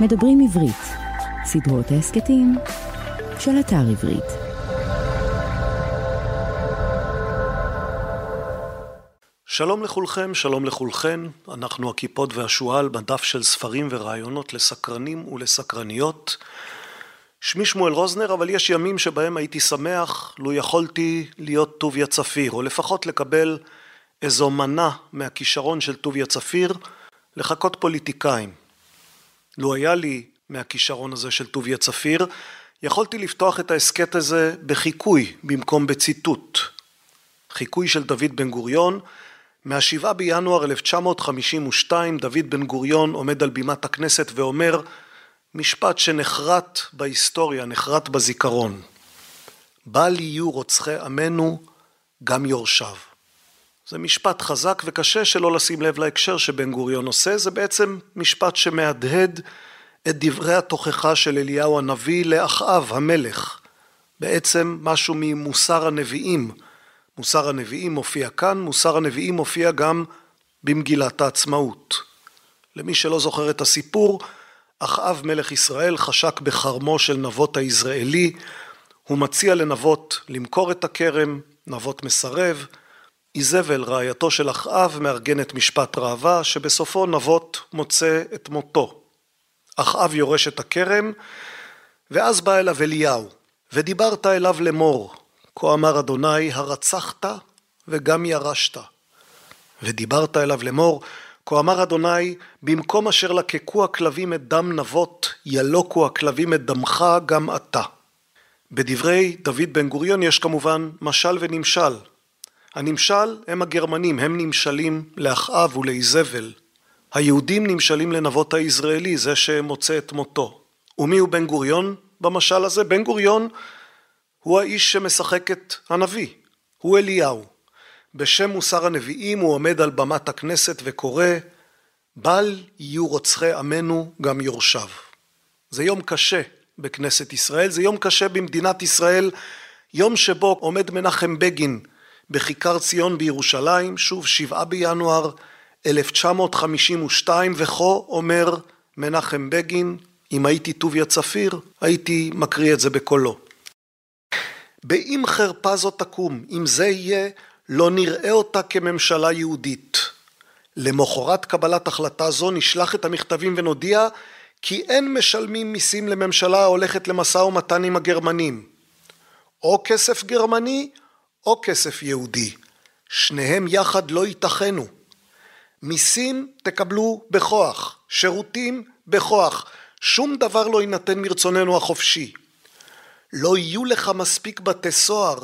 מדברים עברית, סדרות ההסכתים של אתר עברית. שלום לכולכם, שלום לכולכן, אנחנו הכיפות והשועל בדף של ספרים ורעיונות לסקרנים ולסקרניות. שמי שמואל רוזנר, אבל יש ימים שבהם הייתי שמח לו יכולתי להיות טוביה צפיר, או לפחות לקבל איזו מנה מהכישרון של טוביה צפיר, לחכות פוליטיקאים. לו היה לי מהכישרון הזה של טוביה צפיר, יכולתי לפתוח את ההסכת הזה בחיקוי במקום בציטוט. חיקוי של דוד בן גוריון, מהשבעה בינואר 1952 דוד בן גוריון עומד על בימת הכנסת ואומר משפט שנחרט בהיסטוריה, נחרט בזיכרון. בל יהיו רוצחי עמנו גם יורשיו. זה משפט חזק וקשה שלא לשים לב להקשר שבן גוריון עושה, זה בעצם משפט שמהדהד את דברי התוכחה של אליהו הנביא לאחאב המלך. בעצם משהו ממוסר הנביאים. מוסר הנביאים מופיע כאן, מוסר הנביאים מופיע גם במגילת העצמאות. למי שלא זוכר את הסיפור, אחאב מלך ישראל חשק בחרמו של נבות היזרעאלי, הוא מציע לנבות למכור את הכרם, נבות מסרב, איזבל רעייתו של אחאב מארגנת משפט ראווה שבסופו נבות מוצא את מותו. אחאב יורש את הכרם ואז בא אליו אליהו ודיברת אליו לאמור כה אמר אדוני הרצחת וגם ירשת ודיברת אליו לאמור כה אמר אדוני במקום אשר לקקו הכלבים את דם נבות ילוקו הכלבים את דמך גם אתה. בדברי דוד בן גוריון יש כמובן משל ונמשל הנמשל הם הגרמנים, הם נמשלים לאחאב ולאיזבל. היהודים נמשלים לנבות היזרעאלי, זה שמוצא את מותו. ומי הוא בן גוריון במשל הזה? בן גוריון הוא האיש שמשחק את הנביא, הוא אליהו. בשם מוסר הנביאים הוא עומד על במת הכנסת וקורא בל יהיו רוצחי עמנו גם יורשיו. זה יום קשה בכנסת ישראל, זה יום קשה במדינת ישראל, יום שבו עומד מנחם בגין בכיכר ציון בירושלים, שוב שבעה בינואר 1952, וכה אומר מנחם בגין, אם הייתי טוביה צפיר, הייתי מקריא את זה בקולו. באם חרפה זאת תקום, אם זה יהיה, לא נראה אותה כממשלה יהודית. למחרת קבלת החלטה זו נשלח את המכתבים ונודיע כי אין משלמים מיסים לממשלה ההולכת למשא ומתן עם הגרמנים. או כסף גרמני או כסף יהודי, שניהם יחד לא ייתכנו. מיסים תקבלו בכוח, שירותים בכוח, שום דבר לא יינתן מרצוננו החופשי. לא יהיו לך מספיק בתי סוהר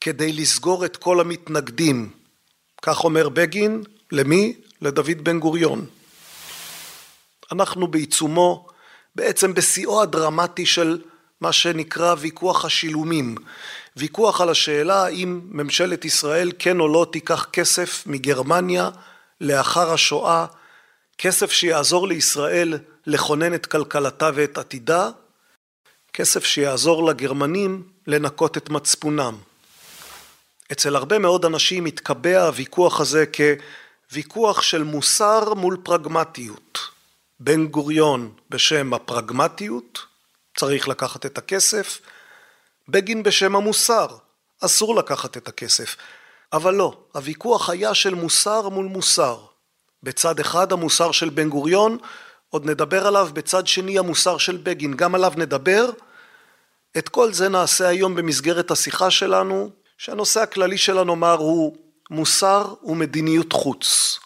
כדי לסגור את כל המתנגדים. כך אומר בגין, למי? לדוד בן גוריון. אנחנו בעיצומו, בעצם בשיאו הדרמטי של מה שנקרא ויכוח השילומים. ויכוח על השאלה האם ממשלת ישראל כן או לא תיקח כסף מגרמניה לאחר השואה, כסף שיעזור לישראל לכונן את כלכלתה ואת עתידה, כסף שיעזור לגרמנים לנקות את מצפונם. אצל הרבה מאוד אנשים מתקבע הוויכוח הזה כוויכוח של מוסר מול פרגמטיות. בן גוריון בשם הפרגמטיות, צריך לקחת את הכסף, בגין בשם המוסר, אסור לקחת את הכסף. אבל לא, הוויכוח היה של מוסר מול מוסר. בצד אחד המוסר של בן גוריון, עוד נדבר עליו, בצד שני המוסר של בגין, גם עליו נדבר. את כל זה נעשה היום במסגרת השיחה שלנו, שהנושא הכללי שלה נאמר הוא מוסר ומדיניות חוץ.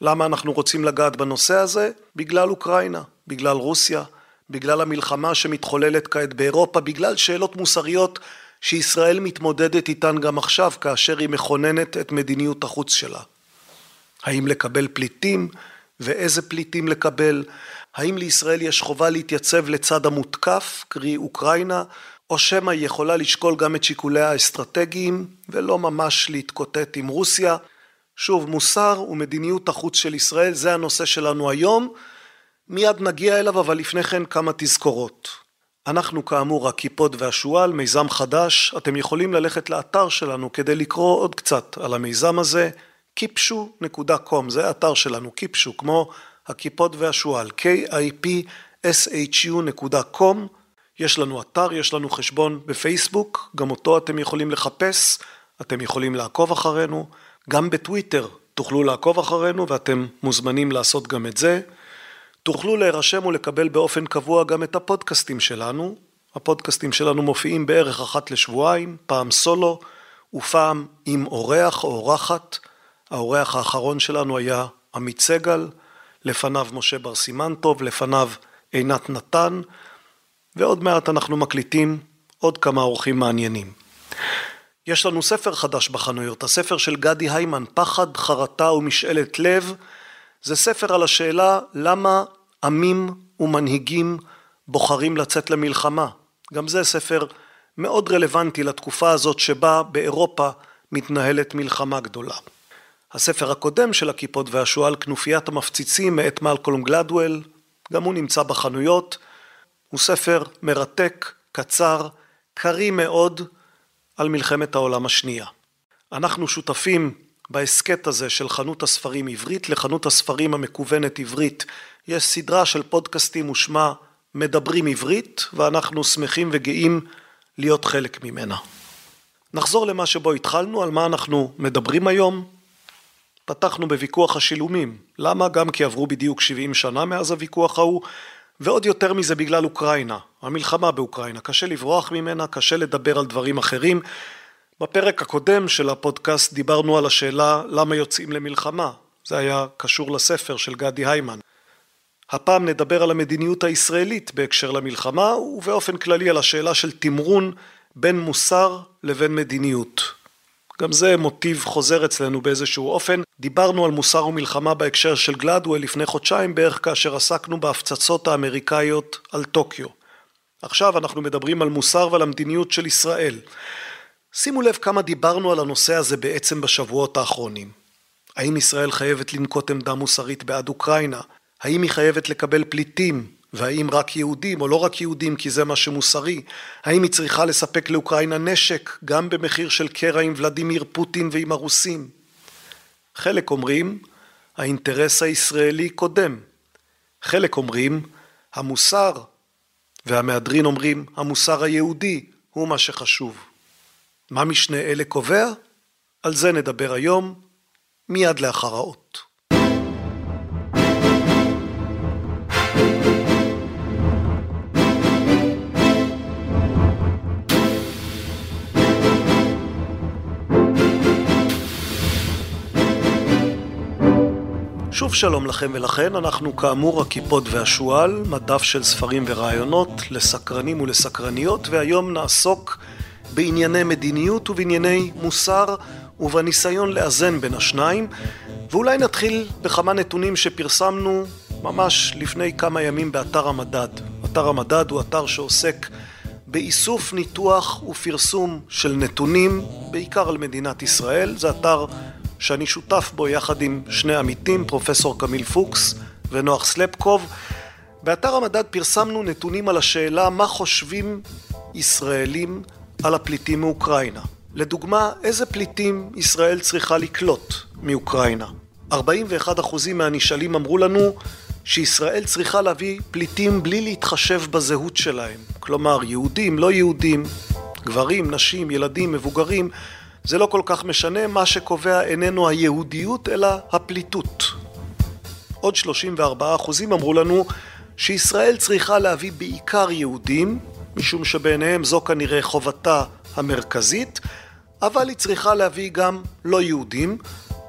למה אנחנו רוצים לגעת בנושא הזה? בגלל אוקראינה, בגלל רוסיה, בגלל המלחמה שמתחוללת כעת באירופה, בגלל שאלות מוסריות שישראל מתמודדת איתן גם עכשיו, כאשר היא מכוננת את מדיניות החוץ שלה. האם לקבל פליטים ואיזה פליטים לקבל? האם לישראל יש חובה להתייצב לצד המותקף, קרי אוקראינה, או שמא היא יכולה לשקול גם את שיקוליה האסטרטגיים ולא ממש להתקוטט עם רוסיה? שוב, מוסר ומדיניות החוץ של ישראל זה הנושא שלנו היום. מיד נגיע אליו, אבל לפני כן כמה תזכורות. אנחנו כאמור הכיפות והשועל, מיזם חדש, אתם יכולים ללכת לאתר שלנו כדי לקרוא עוד קצת על המיזם הזה, kipshu.com, זה האתר שלנו, קיפשו, כמו הכיפות והשועל, K-I-P shu.com, יש לנו אתר, יש לנו חשבון בפייסבוק, גם אותו אתם יכולים לחפש, אתם יכולים לעקוב אחרינו, גם בטוויטר תוכלו לעקוב אחרינו ואתם מוזמנים לעשות גם את זה. תוכלו להירשם ולקבל באופן קבוע גם את הפודקאסטים שלנו. הפודקאסטים שלנו מופיעים בערך אחת לשבועיים, פעם סולו ופעם עם אורח או אורחת. האורח האחרון שלנו היה עמית סגל, לפניו משה בר סימנטוב, לפניו עינת נתן, ועוד מעט אנחנו מקליטים עוד כמה אורחים מעניינים. יש לנו ספר חדש בחנויות, הספר של גדי היימן, פחד, חרטה ומשאלת לב. זה ספר על השאלה למה עמים ומנהיגים בוחרים לצאת למלחמה. גם זה ספר מאוד רלוונטי לתקופה הזאת שבה באירופה מתנהלת מלחמה גדולה. הספר הקודם של הכיפות והשועל, כנופיית המפציצים מאת מלקולם גלדוול, גם הוא נמצא בחנויות. הוא ספר מרתק, קצר, קריא מאוד, על מלחמת העולם השנייה. אנחנו שותפים בהסכת הזה של חנות הספרים עברית לחנות הספרים המקוונת עברית. יש סדרה של פודקאסטים ושמה מדברים עברית, ואנחנו שמחים וגאים להיות חלק ממנה. נחזור למה שבו התחלנו, על מה אנחנו מדברים היום. פתחנו בוויכוח השילומים. למה? גם כי עברו בדיוק 70 שנה מאז הוויכוח ההוא, ועוד יותר מזה בגלל אוקראינה, המלחמה באוקראינה. קשה לברוח ממנה, קשה לדבר על דברים אחרים. בפרק הקודם של הפודקאסט דיברנו על השאלה למה יוצאים למלחמה. זה היה קשור לספר של גדי היימן. הפעם נדבר על המדיניות הישראלית בהקשר למלחמה, ובאופן כללי על השאלה של תמרון בין מוסר לבין מדיניות. גם זה מוטיב חוזר אצלנו באיזשהו אופן. דיברנו על מוסר ומלחמה בהקשר של גלדוול לפני חודשיים בערך כאשר עסקנו בהפצצות האמריקאיות על טוקיו. עכשיו אנחנו מדברים על מוסר ועל המדיניות של ישראל. שימו לב כמה דיברנו על הנושא הזה בעצם בשבועות האחרונים. האם ישראל חייבת לנקוט עמדה מוסרית בעד אוקראינה? האם היא חייבת לקבל פליטים? והאם רק יהודים או לא רק יהודים כי זה מה שמוסרי? האם היא צריכה לספק לאוקראינה נשק גם במחיר של קרע עם ולדימיר פוטין ועם הרוסים? חלק אומרים האינטרס הישראלי קודם. חלק אומרים המוסר והמהדרין אומרים המוסר היהודי הוא מה שחשוב. מה משני אלה קובע? על זה נדבר היום, מיד לאחר האות. שוב שלום לכם ולכן, אנחנו כאמור הכיפות והשועל, מדף של ספרים ורעיונות לסקרנים ולסקרניות, והיום נעסוק בענייני מדיניות ובענייני מוסר ובניסיון לאזן בין השניים, ואולי נתחיל בכמה נתונים שפרסמנו ממש לפני כמה ימים באתר המדד. אתר המדד הוא אתר שעוסק באיסוף, ניתוח ופרסום של נתונים, בעיקר על מדינת ישראל. זה אתר שאני שותף בו יחד עם שני עמיתים, פרופסור קמיל פוקס ונוח סלפקוב. באתר המדד פרסמנו נתונים על השאלה מה חושבים ישראלים על הפליטים מאוקראינה. לדוגמה, איזה פליטים ישראל צריכה לקלוט מאוקראינה? 41% מהנשאלים אמרו לנו שישראל צריכה להביא פליטים בלי להתחשב בזהות שלהם. כלומר, יהודים, לא יהודים, גברים, נשים, ילדים, מבוגרים, זה לא כל כך משנה, מה שקובע איננו היהודיות אלא הפליטות. עוד 34 אחוזים אמרו לנו שישראל צריכה להביא בעיקר יהודים, משום שבעיניהם זו כנראה חובתה המרכזית, אבל היא צריכה להביא גם לא יהודים,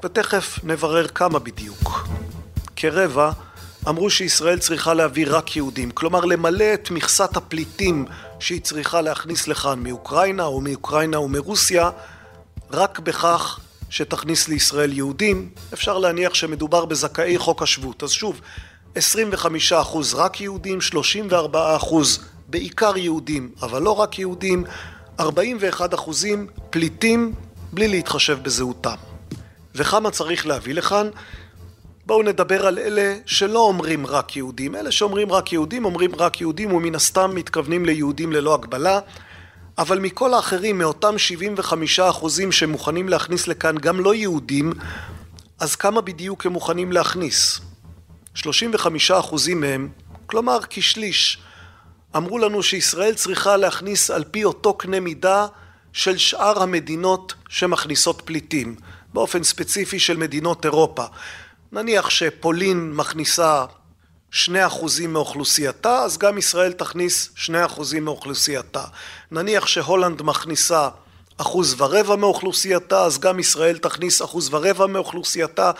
ותכף נברר כמה בדיוק. כרבע אמרו שישראל צריכה להביא רק יהודים, כלומר למלא את מכסת הפליטים שהיא צריכה להכניס לכאן מאוקראינה או מאוקראינה ומרוסיה רק בכך שתכניס לישראל יהודים, אפשר להניח שמדובר בזכאי חוק השבות. אז שוב, 25% רק יהודים, 34% בעיקר יהודים, אבל לא רק יהודים, 41% פליטים בלי להתחשב בזהותם. וכמה צריך להביא לכאן? בואו נדבר על אלה שלא אומרים רק יהודים. אלה שאומרים רק יהודים, אומרים רק יהודים ומן הסתם מתכוונים ליהודים ללא הגבלה. אבל מכל האחרים, מאותם 75 אחוזים שמוכנים להכניס לכאן גם לא יהודים, אז כמה בדיוק הם מוכנים להכניס? 35 אחוזים מהם, כלומר כשליש. אמרו לנו שישראל צריכה להכניס על פי אותו קנה מידה של שאר המדינות שמכניסות פליטים, באופן ספציפי של מדינות אירופה. נניח שפולין מכניסה שני אחוזים מאוכלוסייתה, אז גם ישראל תכניס שני אחוזים מאוכלוסייתה. נניח שהולנד מכניסה אחוז ורבע מאוכלוסייתה, אז גם ישראל תכניס אחוז ורבע מאוכלוסייתה.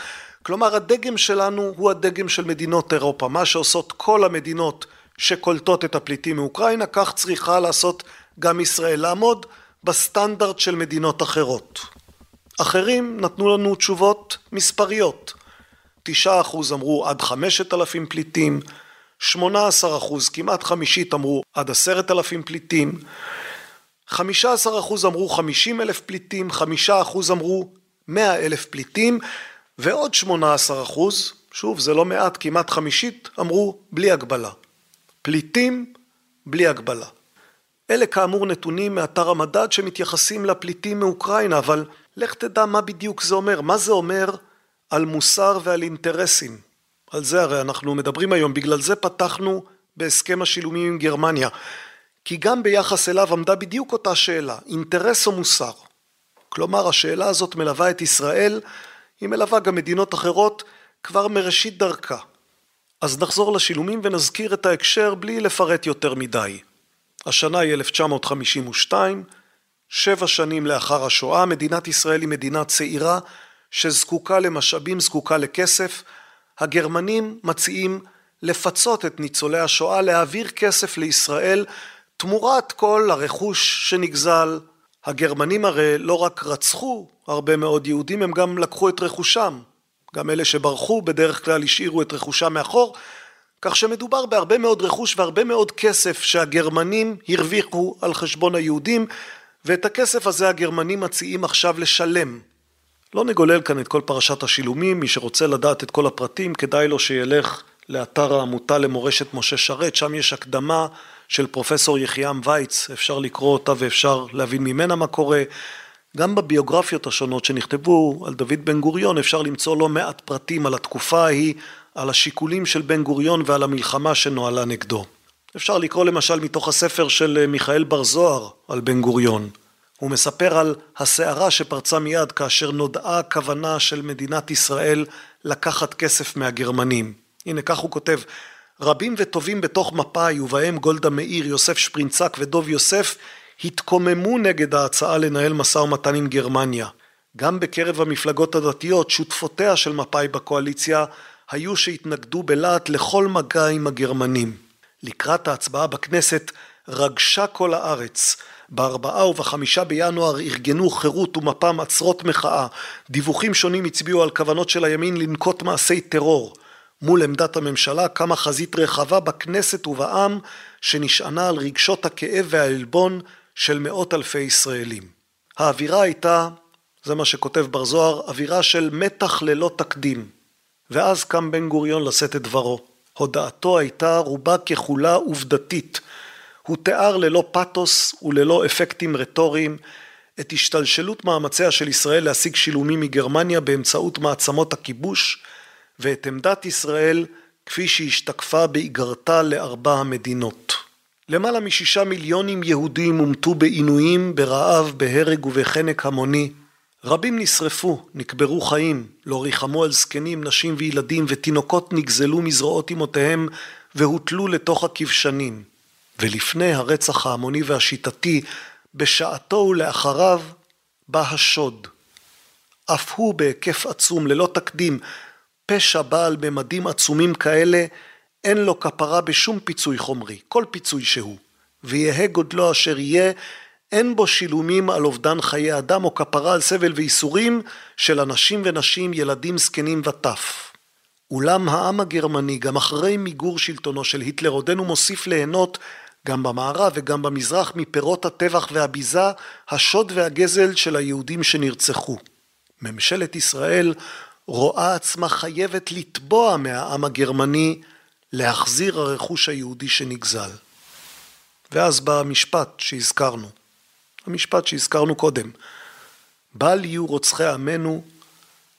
כלומר, הדגם שלנו הוא הדגם של מדינות אירופה. מה שעושות כל המדינות שקולטות את הפליטים מאוקראינה, כך צריכה לעשות גם ישראל. לעמוד בסטנדרט של מדינות אחרות. אחרים נתנו לנו תשובות מספריות. תשעה אחוז אמרו עד חמשת אלפים פליטים, שמונה עשר אחוז, כמעט חמישית אמרו עד עשרת אלפים פליטים, חמישה עשר אחוז אמרו חמישים אלף פליטים, חמישה אחוז אמרו מאה אלף פליטים, ועוד שמונה עשר אחוז, שוב זה לא מעט, כמעט חמישית, אמרו בלי הגבלה. פליטים בלי הגבלה. אלה כאמור נתונים מאתר המדד שמתייחסים לפליטים מאוקראינה, אבל לך תדע מה בדיוק זה אומר, מה זה אומר על מוסר ועל אינטרסים. על זה הרי אנחנו מדברים היום, בגלל זה פתחנו בהסכם השילומים עם גרמניה. כי גם ביחס אליו עמדה בדיוק אותה שאלה, אינטרס או מוסר. כלומר, השאלה הזאת מלווה את ישראל, היא מלווה גם מדינות אחרות כבר מראשית דרכה. אז נחזור לשילומים ונזכיר את ההקשר בלי לפרט יותר מדי. השנה היא 1952, שבע שנים לאחר השואה, מדינת ישראל היא מדינה צעירה שזקוקה למשאבים, זקוקה לכסף. הגרמנים מציעים לפצות את ניצולי השואה, להעביר כסף לישראל תמורת כל הרכוש שנגזל. הגרמנים הרי לא רק רצחו הרבה מאוד יהודים, הם גם לקחו את רכושם. גם אלה שברחו בדרך כלל השאירו את רכושם מאחור, כך שמדובר בהרבה מאוד רכוש והרבה מאוד כסף שהגרמנים הרוויחו על חשבון היהודים, ואת הכסף הזה הגרמנים מציעים עכשיו לשלם. לא נגולל כאן את כל פרשת השילומים, מי שרוצה לדעת את כל הפרטים כדאי לו שילך לאתר העמותה למורשת משה שרת, שם יש הקדמה של פרופסור יחיעם וייץ, אפשר לקרוא אותה ואפשר להבין ממנה מה קורה. גם בביוגרפיות השונות שנכתבו על דוד בן גוריון אפשר למצוא לא מעט פרטים על התקופה ההיא, על השיקולים של בן גוריון ועל המלחמה שנוהלה נגדו. אפשר לקרוא למשל מתוך הספר של מיכאל בר זוהר על בן גוריון. הוא מספר על הסערה שפרצה מיד כאשר נודעה הכוונה של מדינת ישראל לקחת כסף מהגרמנים. הנה כך הוא כותב רבים וטובים בתוך מפא"י ובהם גולדה מאיר, יוסף שפרינצק ודוב יוסף התקוממו נגד ההצעה לנהל משא ומתן עם גרמניה. גם בקרב המפלגות הדתיות, שותפותיה של מפא"י בקואליציה, היו שהתנגדו בלהט לכל מגע עם הגרמנים. לקראת ההצבעה בכנסת רגשה כל הארץ. בארבעה ובחמישה בינואר ארגנו חירות ומפ"ם עצרות מחאה. דיווחים שונים הצביעו על כוונות של הימין לנקוט מעשי טרור. מול עמדת הממשלה קמה חזית רחבה בכנסת ובעם שנשענה על רגשות הכאב והעלבון של מאות אלפי ישראלים. האווירה הייתה, זה מה שכותב בר זוהר, אווירה של מתח ללא תקדים. ואז קם בן גוריון לשאת את דברו. הודעתו הייתה רובה ככולה עובדתית. הוא תיאר ללא פתוס וללא אפקטים רטוריים את השתלשלות מאמציה של ישראל להשיג שילומים מגרמניה באמצעות מעצמות הכיבוש ואת עמדת ישראל כפי שהשתקפה באיגרתה לארבע המדינות. למעלה משישה מיליונים יהודים הומתו בעינויים, ברעב, בהרג ובחנק המוני. רבים נשרפו, נקברו חיים, לא ריחמו על זקנים, נשים וילדים, ותינוקות נגזלו מזרועות אמותיהם והוטלו לתוך הכבשנים. ולפני הרצח ההמוני והשיטתי, בשעתו ולאחריו, בא השוד. אף הוא בהיקף עצום, ללא תקדים, פשע בעל ממדים עצומים כאלה, אין לו כפרה בשום פיצוי חומרי, כל פיצוי שהוא. ויהא גודלו אשר יהיה, אין בו שילומים על אובדן חיי אדם או כפרה על סבל וייסורים של אנשים ונשים, ילדים, זקנים וטף. אולם העם הגרמני, גם אחרי מיגור שלטונו של היטלר, עודנו מוסיף ליהנות גם במערב וגם במזרח מפירות הטבח והביזה, השוד והגזל של היהודים שנרצחו. ממשלת ישראל רואה עצמה חייבת לתבוע מהעם הגרמני להחזיר הרכוש היהודי שנגזל. ואז בא המשפט שהזכרנו, המשפט שהזכרנו קודם, בל יהיו רוצחי עמנו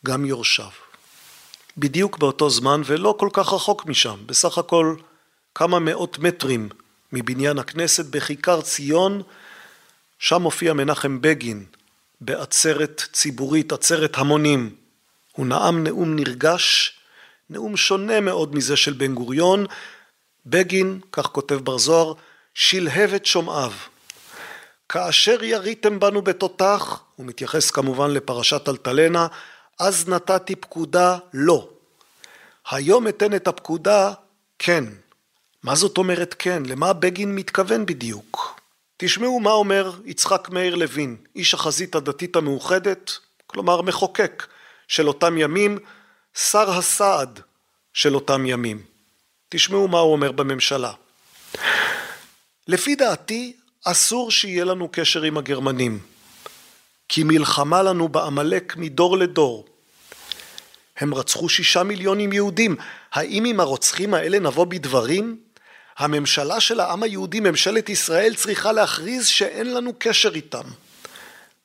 גם יורשיו. בדיוק באותו זמן ולא כל כך רחוק משם, בסך הכל כמה מאות מטרים מבניין הכנסת בכיכר ציון, שם מופיע מנחם בגין בעצרת ציבורית, עצרת המונים. הוא נאם נאום נרגש, נאום שונה מאוד מזה של בן גוריון. בגין, כך כותב בר זוהר, שלהב את שומעיו. כאשר יריתם בנו בתותח, הוא מתייחס כמובן לפרשת אלטלנה, אז נתתי פקודה לא. היום אתן את הפקודה כן. מה זאת אומרת כן? למה בגין מתכוון בדיוק? תשמעו מה אומר יצחק מאיר לוין, איש החזית הדתית המאוחדת, כלומר מחוקק של אותם ימים, שר הסעד של אותם ימים. תשמעו מה הוא אומר בממשלה. לפי דעתי, אסור שיהיה לנו קשר עם הגרמנים, כי מלחמה לנו בעמלק מדור לדור. הם רצחו שישה מיליונים יהודים, האם עם הרוצחים האלה נבוא בדברים? הממשלה של העם היהודי, ממשלת ישראל, צריכה להכריז שאין לנו קשר איתם.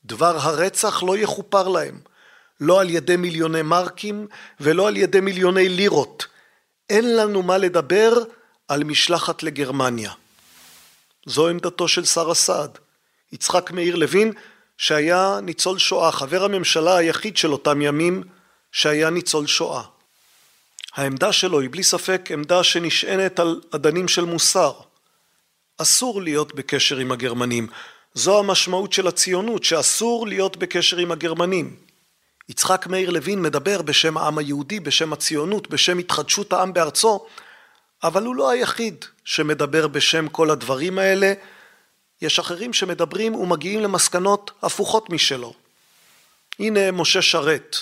דבר הרצח לא יכופר להם, לא על ידי מיליוני מרקים ולא על ידי מיליוני לירות. אין לנו מה לדבר על משלחת לגרמניה. זו עמדתו של שר הסעד. יצחק מאיר לוין, שהיה ניצול שואה, חבר הממשלה היחיד של אותם ימים, שהיה ניצול שואה. העמדה שלו היא בלי ספק עמדה שנשענת על אדנים של מוסר. אסור להיות בקשר עם הגרמנים. זו המשמעות של הציונות, שאסור להיות בקשר עם הגרמנים. יצחק מאיר לוין מדבר בשם העם היהודי, בשם הציונות, בשם התחדשות העם בארצו, אבל הוא לא היחיד שמדבר בשם כל הדברים האלה. יש אחרים שמדברים ומגיעים למסקנות הפוכות משלו. הנה משה שרת,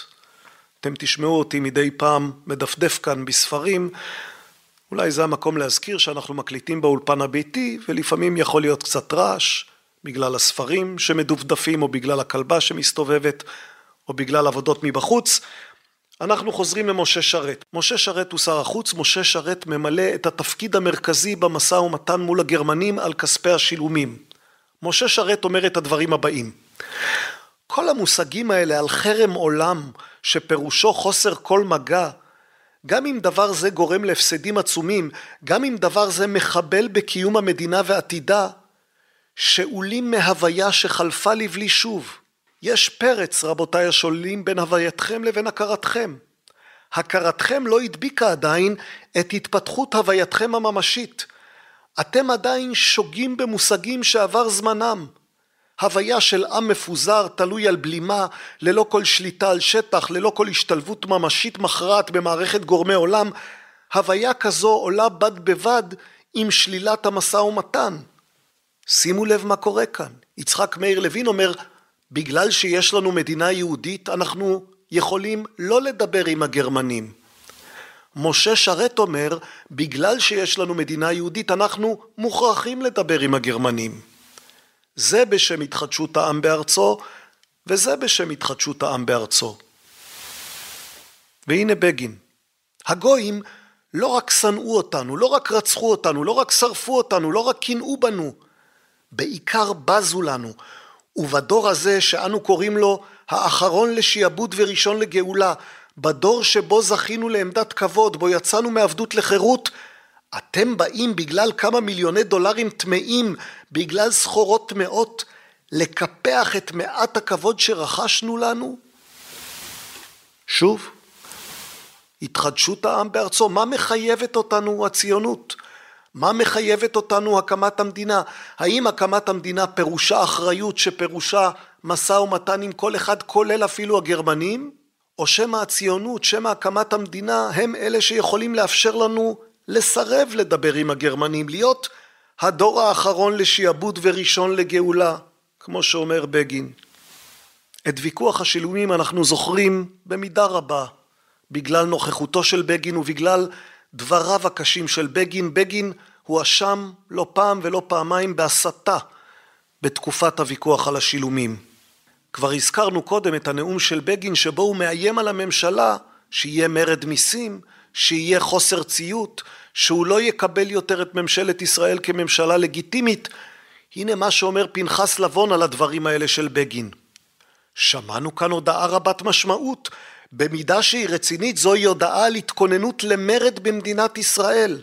אתם תשמעו אותי מדי פעם מדפדף כאן בספרים, אולי זה המקום להזכיר שאנחנו מקליטים באולפן הביתי ולפעמים יכול להיות קצת רעש בגלל הספרים שמדופדפים או בגלל הכלבה שמסתובבת או בגלל עבודות מבחוץ. אנחנו חוזרים למשה שרת. משה שרת הוא שר החוץ, משה שרת ממלא את התפקיד המרכזי במשא ומתן מול הגרמנים על כספי השילומים. משה שרת אומר את הדברים הבאים: כל המושגים האלה על חרם עולם, שפירושו חוסר כל מגע, גם אם דבר זה גורם להפסדים עצומים, גם אם דבר זה מחבל בקיום המדינה ועתידה, שאולים מהוויה שחלפה לבלי שוב. יש פרץ, רבותיי השוללים, בין הווייתכם לבין הכרתכם. הכרתכם לא הדביקה עדיין את התפתחות הווייתכם הממשית. אתם עדיין שוגים במושגים שעבר זמנם. הוויה של עם מפוזר, תלוי על בלימה, ללא כל שליטה על שטח, ללא כל השתלבות ממשית מכרעת במערכת גורמי עולם, הוויה כזו עולה בד בבד עם שלילת המשא ומתן. שימו לב מה קורה כאן. יצחק מאיר לוין אומר, בגלל שיש לנו מדינה יהודית, אנחנו יכולים לא לדבר עם הגרמנים. משה שרת אומר, בגלל שיש לנו מדינה יהודית, אנחנו מוכרחים לדבר עם הגרמנים. זה בשם התחדשות העם בארצו, וזה בשם התחדשות העם בארצו. והנה בגין. הגויים לא רק שנאו אותנו, לא רק רצחו אותנו, לא רק שרפו אותנו, לא רק קינאו בנו, בעיקר בזו לנו. ובדור הזה שאנו קוראים לו האחרון לשעבוד וראשון לגאולה, בדור שבו זכינו לעמדת כבוד, בו יצאנו מעבדות לחירות, אתם באים בגלל כמה מיליוני דולרים טמאים, בגלל סחורות טמאות, לקפח את מעט הכבוד שרכשנו לנו? שוב, התחדשות העם בארצו, מה מחייבת אותנו הציונות? מה מחייבת אותנו הקמת המדינה? האם הקמת המדינה פירושה אחריות שפירושה משא ומתן עם כל אחד כולל אפילו הגרמנים? או שמא הציונות, שמא הקמת המדינה הם אלה שיכולים לאפשר לנו לסרב לדבר עם הגרמנים, להיות הדור האחרון לשעבוד וראשון לגאולה, כמו שאומר בגין. את ויכוח השילומים אנחנו זוכרים במידה רבה בגלל נוכחותו של בגין ובגלל דבריו הקשים של בגין. בגין הואשם לא פעם ולא פעמיים בהסתה בתקופת הוויכוח על השילומים. כבר הזכרנו קודם את הנאום של בגין שבו הוא מאיים על הממשלה שיהיה מרד מיסים, שיהיה חוסר ציות, שהוא לא יקבל יותר את ממשלת ישראל כממשלה לגיטימית. הנה מה שאומר פנחס לבון על הדברים האלה של בגין. שמענו כאן הודעה רבת משמעות. במידה שהיא רצינית זוהי הודעה על התכוננות למרד במדינת ישראל.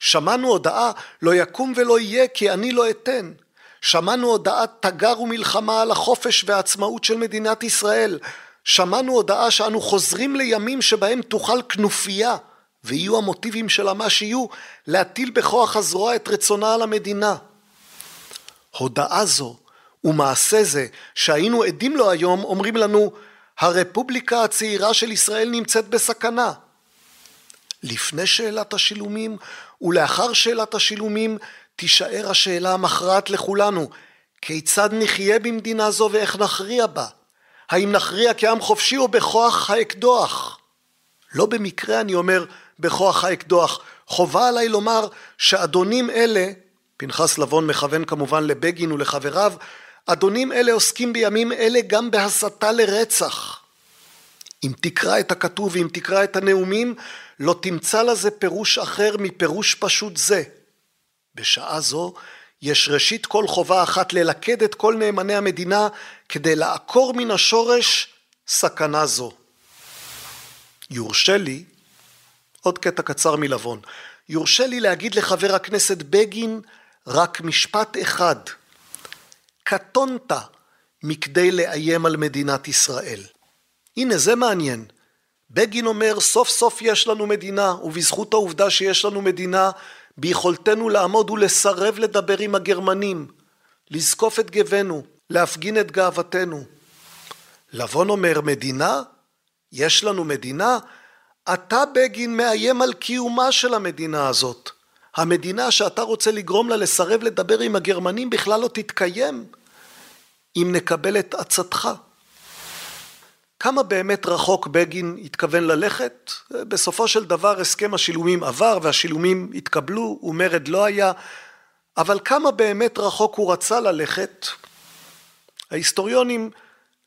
שמענו הודעה לא יקום ולא יהיה כי אני לא אתן. שמענו הודעת תגר ומלחמה על החופש והעצמאות של מדינת ישראל. שמענו הודעה שאנו חוזרים לימים שבהם תוכל כנופיה, ויהיו המוטיבים שלה מה שיהיו, להטיל בכוח הזרוע את רצונה על המדינה. הודעה זו ומעשה זה שהיינו עדים לו היום אומרים לנו הרפובליקה הצעירה של ישראל נמצאת בסכנה. לפני שאלת השילומים ולאחר שאלת השילומים תישאר השאלה המכרעת לכולנו כיצד נחיה במדינה זו ואיך נכריע בה? האם נכריע כעם חופשי או בכוח האקדוח? לא במקרה אני אומר בכוח האקדוח. חובה עליי לומר שאדונים אלה, פנחס לבון מכוון כמובן לבגין ולחבריו, אדונים אלה עוסקים בימים אלה גם בהסתה לרצח. אם תקרא את הכתוב ואם תקרא את הנאומים, לא תמצא לזה פירוש אחר מפירוש פשוט זה. בשעה זו יש ראשית כל חובה אחת ללכד את כל נאמני המדינה כדי לעקור מן השורש סכנה זו. יורשה לי, עוד קטע קצר מלבון, יורשה לי להגיד לחבר הכנסת בגין רק משפט אחד. קטונת מכדי לאיים על מדינת ישראל. הנה זה מעניין. בגין אומר סוף סוף יש לנו מדינה ובזכות העובדה שיש לנו מדינה ביכולתנו לעמוד ולסרב לדבר עם הגרמנים, לזקוף את גבנו, להפגין את גאוותנו. לבון אומר מדינה? יש לנו מדינה? אתה בגין מאיים על קיומה של המדינה הזאת. המדינה שאתה רוצה לגרום לה לסרב לדבר עם הגרמנים בכלל לא תתקיים אם נקבל את עצתך. כמה באמת רחוק בגין התכוון ללכת? בסופו של דבר הסכם השילומים עבר והשילומים התקבלו ומרד לא היה, אבל כמה באמת רחוק הוא רצה ללכת? ההיסטוריונים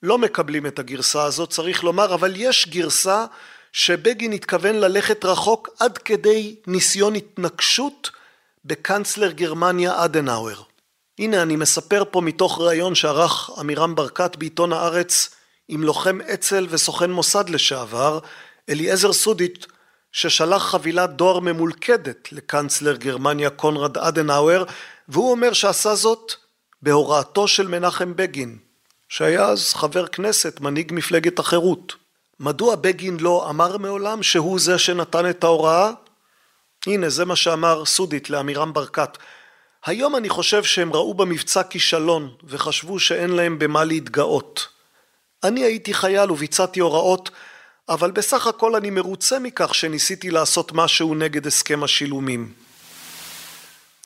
לא מקבלים את הגרסה הזאת, צריך לומר, אבל יש גרסה שבגין התכוון ללכת רחוק עד כדי ניסיון התנגשות בקנצלר גרמניה אדנאואר. הנה אני מספר פה מתוך ראיון שערך עמירם ברקת בעיתון הארץ עם לוחם אצ"ל וסוכן מוסד לשעבר, אליעזר סודית, ששלח חבילת דואר ממולכדת לקנצלר גרמניה קונרד אדנאואר, והוא אומר שעשה זאת בהוראתו של מנחם בגין, שהיה אז חבר כנסת, מנהיג מפלגת החירות. מדוע בגין לא אמר מעולם שהוא זה שנתן את ההוראה? הנה, זה מה שאמר סודית לעמירם ברקת. היום אני חושב שהם ראו במבצע כישלון וחשבו שאין להם במה להתגאות. אני הייתי חייל וביצעתי הוראות, אבל בסך הכל אני מרוצה מכך שניסיתי לעשות משהו נגד הסכם השילומים.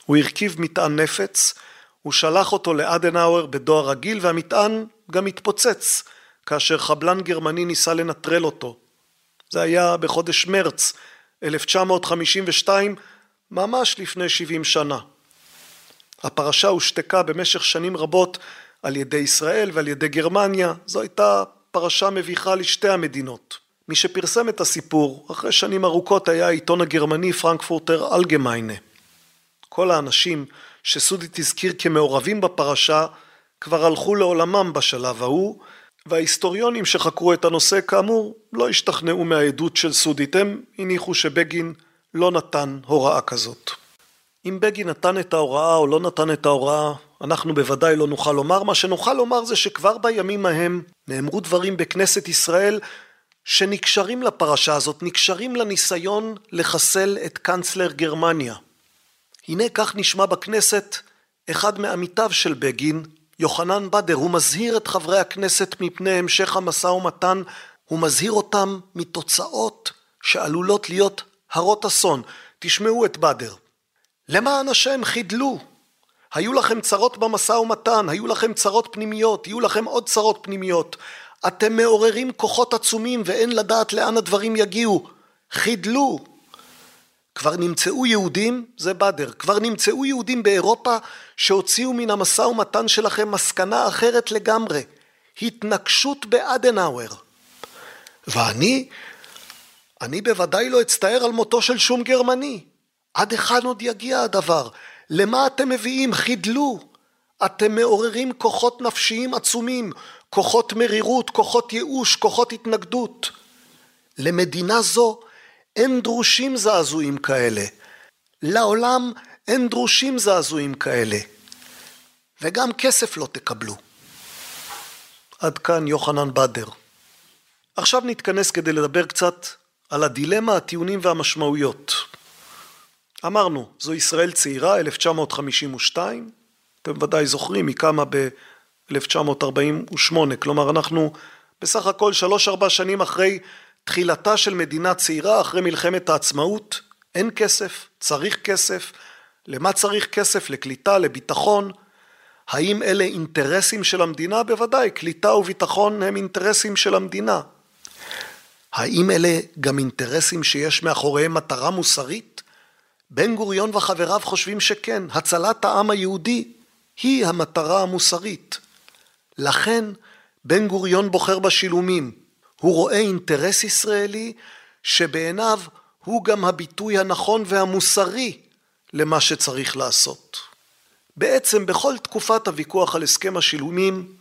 הוא הרכיב מטען נפץ, הוא שלח אותו לאדנאואר בדואר רגיל והמטען גם התפוצץ כאשר חבלן גרמני ניסה לנטרל אותו. זה היה בחודש מרץ 1952, ממש לפני 70 שנה. הפרשה הושתקה במשך שנים רבות על ידי ישראל ועל ידי גרמניה, זו הייתה פרשה מביכה לשתי המדינות. מי שפרסם את הסיפור אחרי שנים ארוכות היה העיתון הגרמני פרנקפורטר אלגמיינה. כל האנשים שסודית הזכיר כמעורבים בפרשה כבר הלכו לעולמם בשלב ההוא וההיסטוריונים שחקרו את הנושא כאמור לא השתכנעו מהעדות של סודית הם הניחו שבגין לא נתן הוראה כזאת. אם בגין נתן את ההוראה או לא נתן את ההוראה אנחנו בוודאי לא נוכל לומר. מה שנוכל לומר זה שכבר בימים ההם נאמרו דברים בכנסת ישראל שנקשרים לפרשה הזאת, נקשרים לניסיון לחסל את קנצלר גרמניה. הנה כך נשמע בכנסת אחד מעמיתיו של בגין, יוחנן בדר, הוא מזהיר את חברי הכנסת מפני המשך המשא ומתן, הוא מזהיר אותם מתוצאות שעלולות להיות הרות אסון. תשמעו את בדר. למען השם חידלו, היו לכם צרות במשא ומתן, היו לכם צרות פנימיות, יהיו לכם עוד צרות פנימיות. אתם מעוררים כוחות עצומים ואין לדעת לאן הדברים יגיעו. חידלו. כבר נמצאו יהודים, זה בדר, כבר נמצאו יהודים באירופה שהוציאו מן המשא ומתן שלכם מסקנה אחרת לגמרי. התנגשות באדנאואר. ואני, אני בוודאי לא אצטער על מותו של שום גרמני. עד היכן עוד יגיע הדבר? למה אתם מביאים? חידלו. אתם מעוררים כוחות נפשיים עצומים, כוחות מרירות, כוחות ייאוש, כוחות התנגדות. למדינה זו אין דרושים זעזועים כאלה. לעולם אין דרושים זעזועים כאלה, וגם כסף לא תקבלו. עד כאן יוחנן בדר. עכשיו נתכנס כדי לדבר קצת על הדילמה, הטיעונים והמשמעויות. אמרנו, זו ישראל צעירה, 1952, אתם ודאי זוכרים, היא קמה ב-1948, כלומר אנחנו בסך הכל שלוש-ארבע שנים אחרי תחילתה של מדינה צעירה, אחרי מלחמת העצמאות, אין כסף, צריך כסף, למה צריך כסף? לקליטה, לביטחון. האם אלה אינטרסים של המדינה? בוודאי, קליטה וביטחון הם אינטרסים של המדינה. האם אלה גם אינטרסים שיש מאחוריהם מטרה מוסרית? בן גוריון וחבריו חושבים שכן, הצלת העם היהודי היא המטרה המוסרית. לכן בן גוריון בוחר בשילומים. הוא רואה אינטרס ישראלי שבעיניו הוא גם הביטוי הנכון והמוסרי למה שצריך לעשות. בעצם בכל תקופת הוויכוח על הסכם השילומים,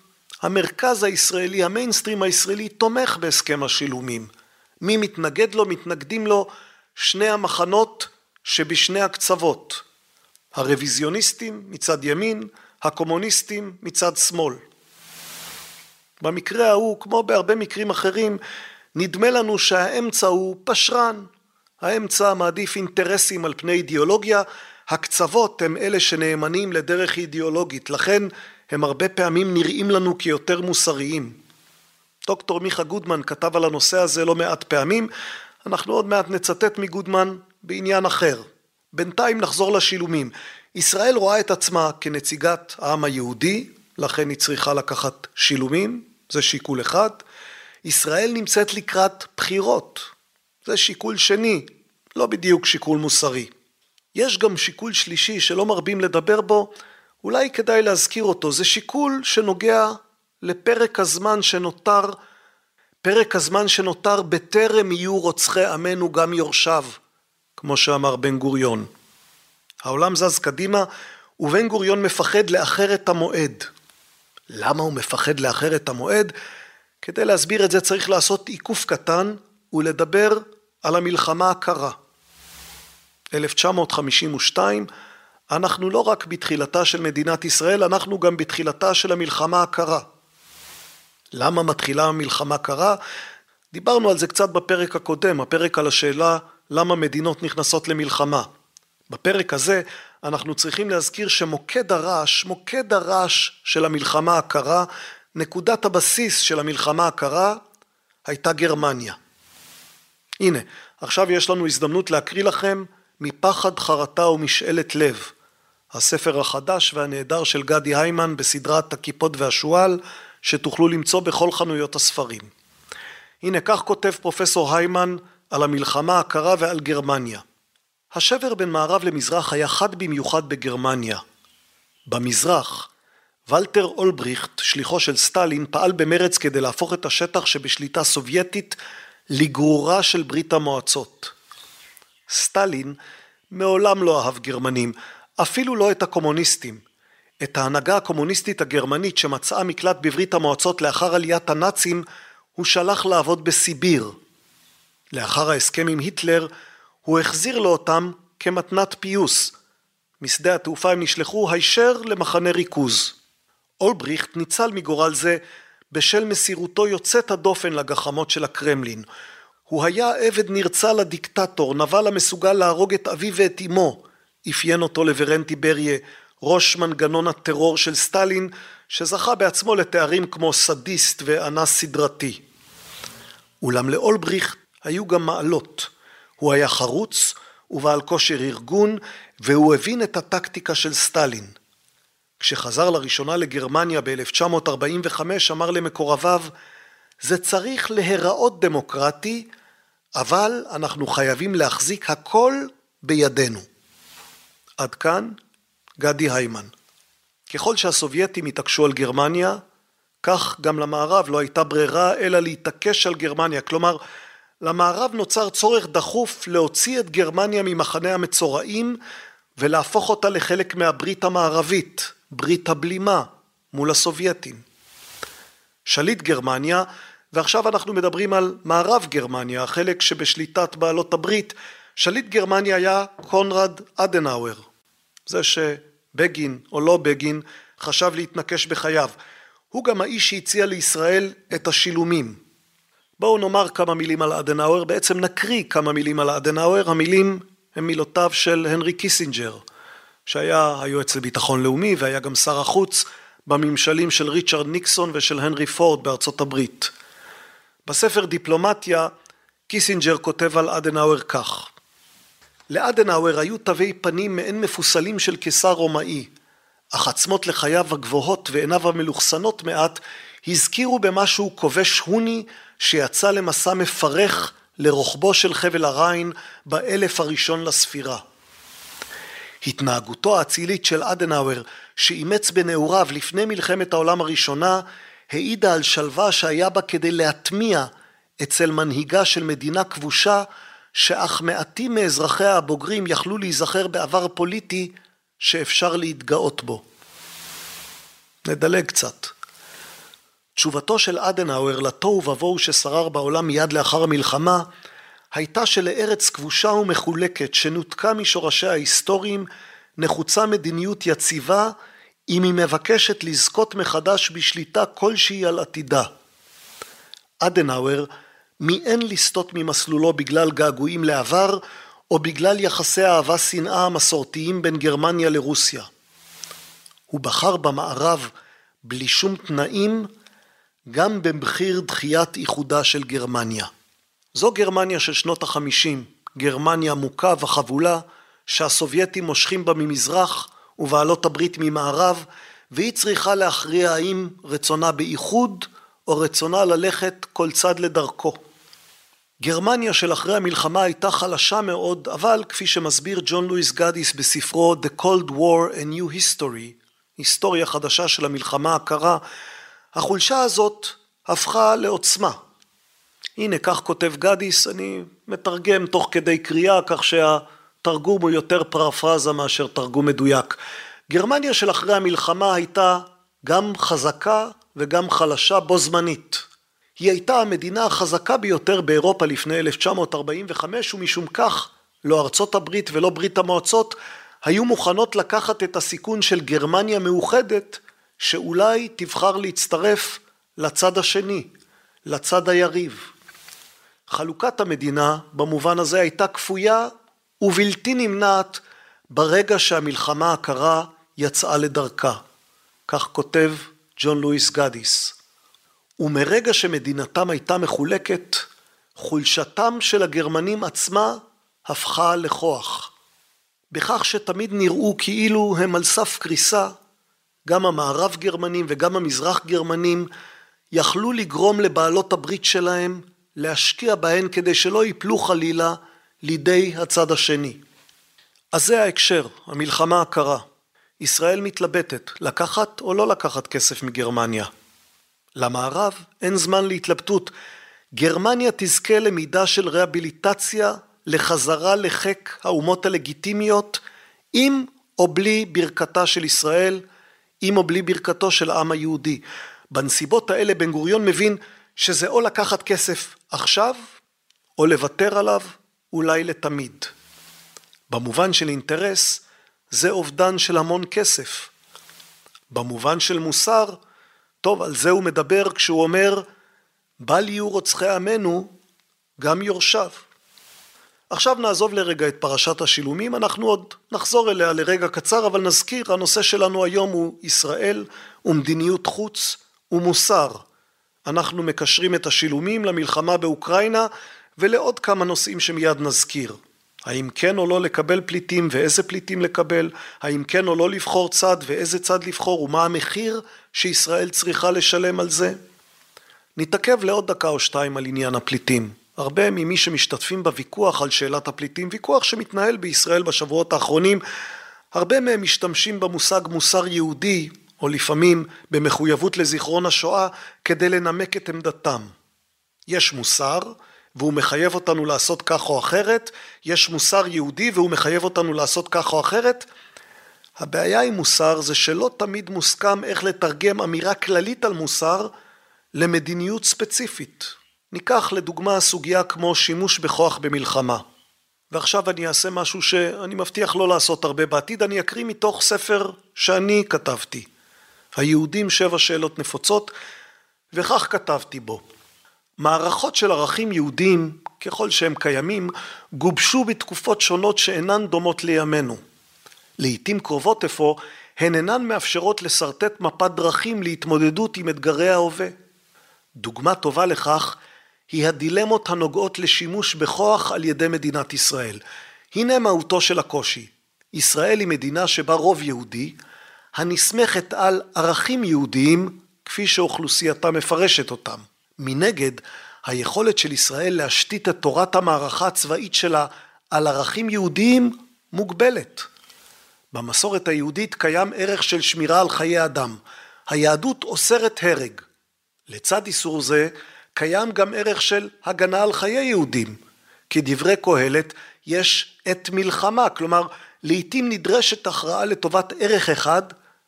המרכז הישראלי, המיינסטרים הישראלי, תומך בהסכם השילומים. מי מתנגד לו? מתנגדים לו שני המחנות שבשני הקצוות. הרוויזיוניסטים מצד ימין, הקומוניסטים מצד שמאל. במקרה ההוא, כמו בהרבה מקרים אחרים, נדמה לנו שהאמצע הוא פשרן. האמצע מעדיף אינטרסים על פני אידיאולוגיה, הקצוות הם אלה שנאמנים לדרך אידיאולוגית, לכן הם הרבה פעמים נראים לנו כיותר מוסריים. דוקטור מיכה גודמן כתב על הנושא הזה לא מעט פעמים, אנחנו עוד מעט נצטט מגודמן בעניין אחר. בינתיים נחזור לשילומים. ישראל רואה את עצמה כנציגת העם היהודי, לכן היא צריכה לקחת שילומים, זה שיקול אחד. ישראל נמצאת לקראת בחירות, זה שיקול שני, לא בדיוק שיקול מוסרי. יש גם שיקול שלישי שלא מרבים לדבר בו, אולי כדאי להזכיר אותו, זה שיקול שנוגע לפרק הזמן שנותר, פרק הזמן שנותר בטרם יהיו רוצחי עמנו גם יורשיו, כמו שאמר בן גוריון. העולם זז קדימה ובן גוריון מפחד לאחר את המועד. למה הוא מפחד לאחר את המועד? כדי להסביר את זה צריך לעשות עיקוף קטן ולדבר על המלחמה הקרה. 1952, אנחנו לא רק בתחילתה של מדינת ישראל, אנחנו גם בתחילתה של המלחמה הקרה. למה מתחילה המלחמה קרה? דיברנו על זה קצת בפרק הקודם, הפרק על השאלה למה מדינות נכנסות למלחמה. בפרק הזה אנחנו צריכים להזכיר שמוקד הרעש, מוקד הרעש של המלחמה הקרה, נקודת הבסיס של המלחמה הקרה הייתה גרמניה. הנה, עכשיו יש לנו הזדמנות להקריא לכם מפחד חרטה ומשאלת לב, הספר החדש והנהדר של גדי היימן בסדרת הכיפות והשועל, שתוכלו למצוא בכל חנויות הספרים. הנה כך כותב פרופסור היימן על המלחמה הקרה ועל גרמניה. השבר בין מערב למזרח היה חד במיוחד בגרמניה. במזרח, ולטר אולבריכט, שליחו של סטלין, פעל במרץ כדי להפוך את השטח שבשליטה סובייטית לגרורה של ברית המועצות. סטלין מעולם לא אהב גרמנים, אפילו לא את הקומוניסטים. את ההנהגה הקומוניסטית הגרמנית שמצאה מקלט בברית המועצות לאחר עליית הנאצים, הוא שלח לעבוד בסיביר. לאחר ההסכם עם היטלר, הוא החזיר לו אותם כמתנת פיוס. משדה התעופה הם נשלחו הישר למחנה ריכוז. אולבריכט ניצל מגורל זה בשל מסירותו יוצאת הדופן לגחמות של הקרמלין. הוא היה עבד נרצע לדיקטטור, נבל המסוגל להרוג את אביו ואת אמו, אפיין אותו לברנטי בריה, ראש מנגנון הטרור של סטלין, שזכה בעצמו לתארים כמו סדיסט ואנס סדרתי. אולם לאולבריכט היו גם מעלות. הוא היה חרוץ ובעל כושר ארגון, והוא הבין את הטקטיקה של סטלין. כשחזר לראשונה לגרמניה ב-1945 אמר למקורביו זה צריך להיראות דמוקרטי אבל אנחנו חייבים להחזיק הכל בידינו. עד כאן גדי היימן. ככל שהסובייטים התעקשו על גרמניה כך גם למערב לא הייתה ברירה אלא להתעקש על גרמניה כלומר למערב נוצר צורך דחוף להוציא את גרמניה ממחנה המצורעים ולהפוך אותה לחלק מהברית המערבית, ברית הבלימה מול הסובייטים. שליט גרמניה, ועכשיו אנחנו מדברים על מערב גרמניה, החלק שבשליטת בעלות הברית, שליט גרמניה היה קונרד אדנאואר, זה שבגין או לא בגין חשב להתנקש בחייו. הוא גם האיש שהציע לישראל את השילומים. בואו נאמר כמה מילים על אדנאואר, בעצם נקריא כמה מילים על אדנאואר, המילים הן מילותיו של הנרי קיסינג'ר, שהיה היועץ לביטחון לאומי והיה גם שר החוץ בממשלים של ריצ'רד ניקסון ושל הנרי פורד בארצות הברית. בספר דיפלומטיה קיסינג'ר כותב על אדנאואר כך: לאדנאואר היו תווי פנים מעין מפוסלים של קיסר רומאי, אך עצמות לחייו הגבוהות ועיניו המלוכסנות מעט הזכירו במשהו כובש הוני שיצא למסע מפרך לרוחבו של חבל הריין באלף הראשון לספירה. התנהגותו האצילית של אדנאואר שאימץ בנעוריו לפני מלחמת העולם הראשונה העידה על שלווה שהיה בה כדי להטמיע אצל מנהיגה של מדינה כבושה שאך מעטים מאזרחיה הבוגרים יכלו להיזכר בעבר פוליטי שאפשר להתגאות בו. נדלג קצת. תשובתו של אדנאואר לתוהו ובוהו ששרר בעולם מיד לאחר המלחמה הייתה שלארץ כבושה ומחולקת שנותקה משורשיה ההיסטוריים נחוצה מדיניות יציבה אם היא מבקשת לזכות מחדש בשליטה כלשהי על עתידה. אדנאואר מיאן לסטות ממסלולו בגלל געגועים לעבר או בגלל יחסי אהבה שנאה המסורתיים בין גרמניה לרוסיה. הוא בחר במערב בלי שום תנאים גם במחיר דחיית איחודה של גרמניה. זו גרמניה של שנות החמישים, גרמניה מוכה וחבולה שהסובייטים מושכים בה ממזרח ובעלות הברית ממערב והיא צריכה להכריע האם רצונה באיחוד או רצונה ללכת כל צד לדרכו. גרמניה של אחרי המלחמה הייתה חלשה מאוד, אבל כפי שמסביר ג'ון לואיס גדיס בספרו The Cold War a New History, היסטוריה חדשה של המלחמה הקרה, החולשה הזאת הפכה לעוצמה. הנה כך כותב גדיס, אני מתרגם תוך כדי קריאה כך שהתרגום הוא יותר פרפרזה מאשר תרגום מדויק. גרמניה של אחרי המלחמה הייתה גם חזקה וגם חלשה בו זמנית. היא הייתה המדינה החזקה ביותר באירופה לפני 1945 ומשום כך לא ארצות הברית ולא ברית המועצות היו מוכנות לקחת את הסיכון של גרמניה מאוחדת שאולי תבחר להצטרף לצד השני, לצד היריב. חלוקת המדינה במובן הזה הייתה כפויה ובלתי נמנעת ברגע שהמלחמה הקרה יצאה לדרכה. כך כותב ג'ון לואיס גדיס. ומרגע שמדינתם הייתה מחולקת, חולשתם של הגרמנים עצמה הפכה לכוח. בכך שתמיד נראו כאילו הם על סף קריסה, גם המערב גרמנים וגם המזרח גרמנים יכלו לגרום לבעלות הברית שלהם להשקיע בהן כדי שלא ייפלו חלילה לידי הצד השני. אז זה ההקשר, המלחמה הקרה. ישראל מתלבטת, לקחת או לא לקחת כסף מגרמניה. למערב אין זמן להתלבטות. גרמניה תזכה למידה של רהביליטציה לחזרה לחיק האומות הלגיטימיות עם או בלי ברכתה של ישראל, עם או בלי ברכתו של העם היהודי. בנסיבות האלה בן גוריון מבין שזה או לקחת כסף עכשיו או לוותר עליו אולי לתמיד. במובן של אינטרס זה אובדן של המון כסף. במובן של מוסר טוב, על זה הוא מדבר כשהוא אומר, בל יהיו רוצחי עמנו גם יורשיו. עכשיו נעזוב לרגע את פרשת השילומים, אנחנו עוד נחזור אליה לרגע קצר, אבל נזכיר, הנושא שלנו היום הוא ישראל ומדיניות חוץ ומוסר. אנחנו מקשרים את השילומים למלחמה באוקראינה ולעוד כמה נושאים שמיד נזכיר. האם כן או לא לקבל פליטים ואיזה פליטים לקבל, האם כן או לא לבחור צד ואיזה צד לבחור ומה המחיר שישראל צריכה לשלם על זה. נתעכב לעוד דקה או שתיים על עניין הפליטים. הרבה ממי שמשתתפים בוויכוח על שאלת הפליטים, ויכוח שמתנהל בישראל בשבועות האחרונים, הרבה מהם משתמשים במושג מוסר יהודי, או לפעמים במחויבות לזיכרון השואה, כדי לנמק את עמדתם. יש מוסר, והוא מחייב אותנו לעשות כך או אחרת, יש מוסר יהודי והוא מחייב אותנו לעשות כך או אחרת. הבעיה עם מוסר זה שלא תמיד מוסכם איך לתרגם אמירה כללית על מוסר למדיניות ספציפית. ניקח לדוגמה סוגיה כמו שימוש בכוח במלחמה. ועכשיו אני אעשה משהו שאני מבטיח לא לעשות הרבה בעתיד, אני אקריא מתוך ספר שאני כתבתי. היהודים שבע שאלות נפוצות, וכך כתבתי בו. מערכות של ערכים יהודיים, ככל שהם קיימים, גובשו בתקופות שונות שאינן דומות לימינו. לעתים קרובות אפוא, הן אינן מאפשרות לשרטט מפת דרכים להתמודדות עם אתגרי ההווה. דוגמה טובה לכך היא הדילמות הנוגעות לשימוש בכוח על ידי מדינת ישראל. הנה מהותו של הקושי. ישראל היא מדינה שבה רוב יהודי, הנסמכת על ערכים יהודיים כפי שאוכלוסייתה מפרשת אותם. מנגד, היכולת של ישראל להשתית את תורת המערכה הצבאית שלה על ערכים יהודיים מוגבלת. במסורת היהודית קיים ערך של שמירה על חיי אדם. היהדות אוסרת הרג. לצד איסור זה, קיים גם ערך של הגנה על חיי יהודים. כדברי קהלת, יש עת מלחמה, כלומר, לעתים נדרשת הכרעה לטובת ערך אחד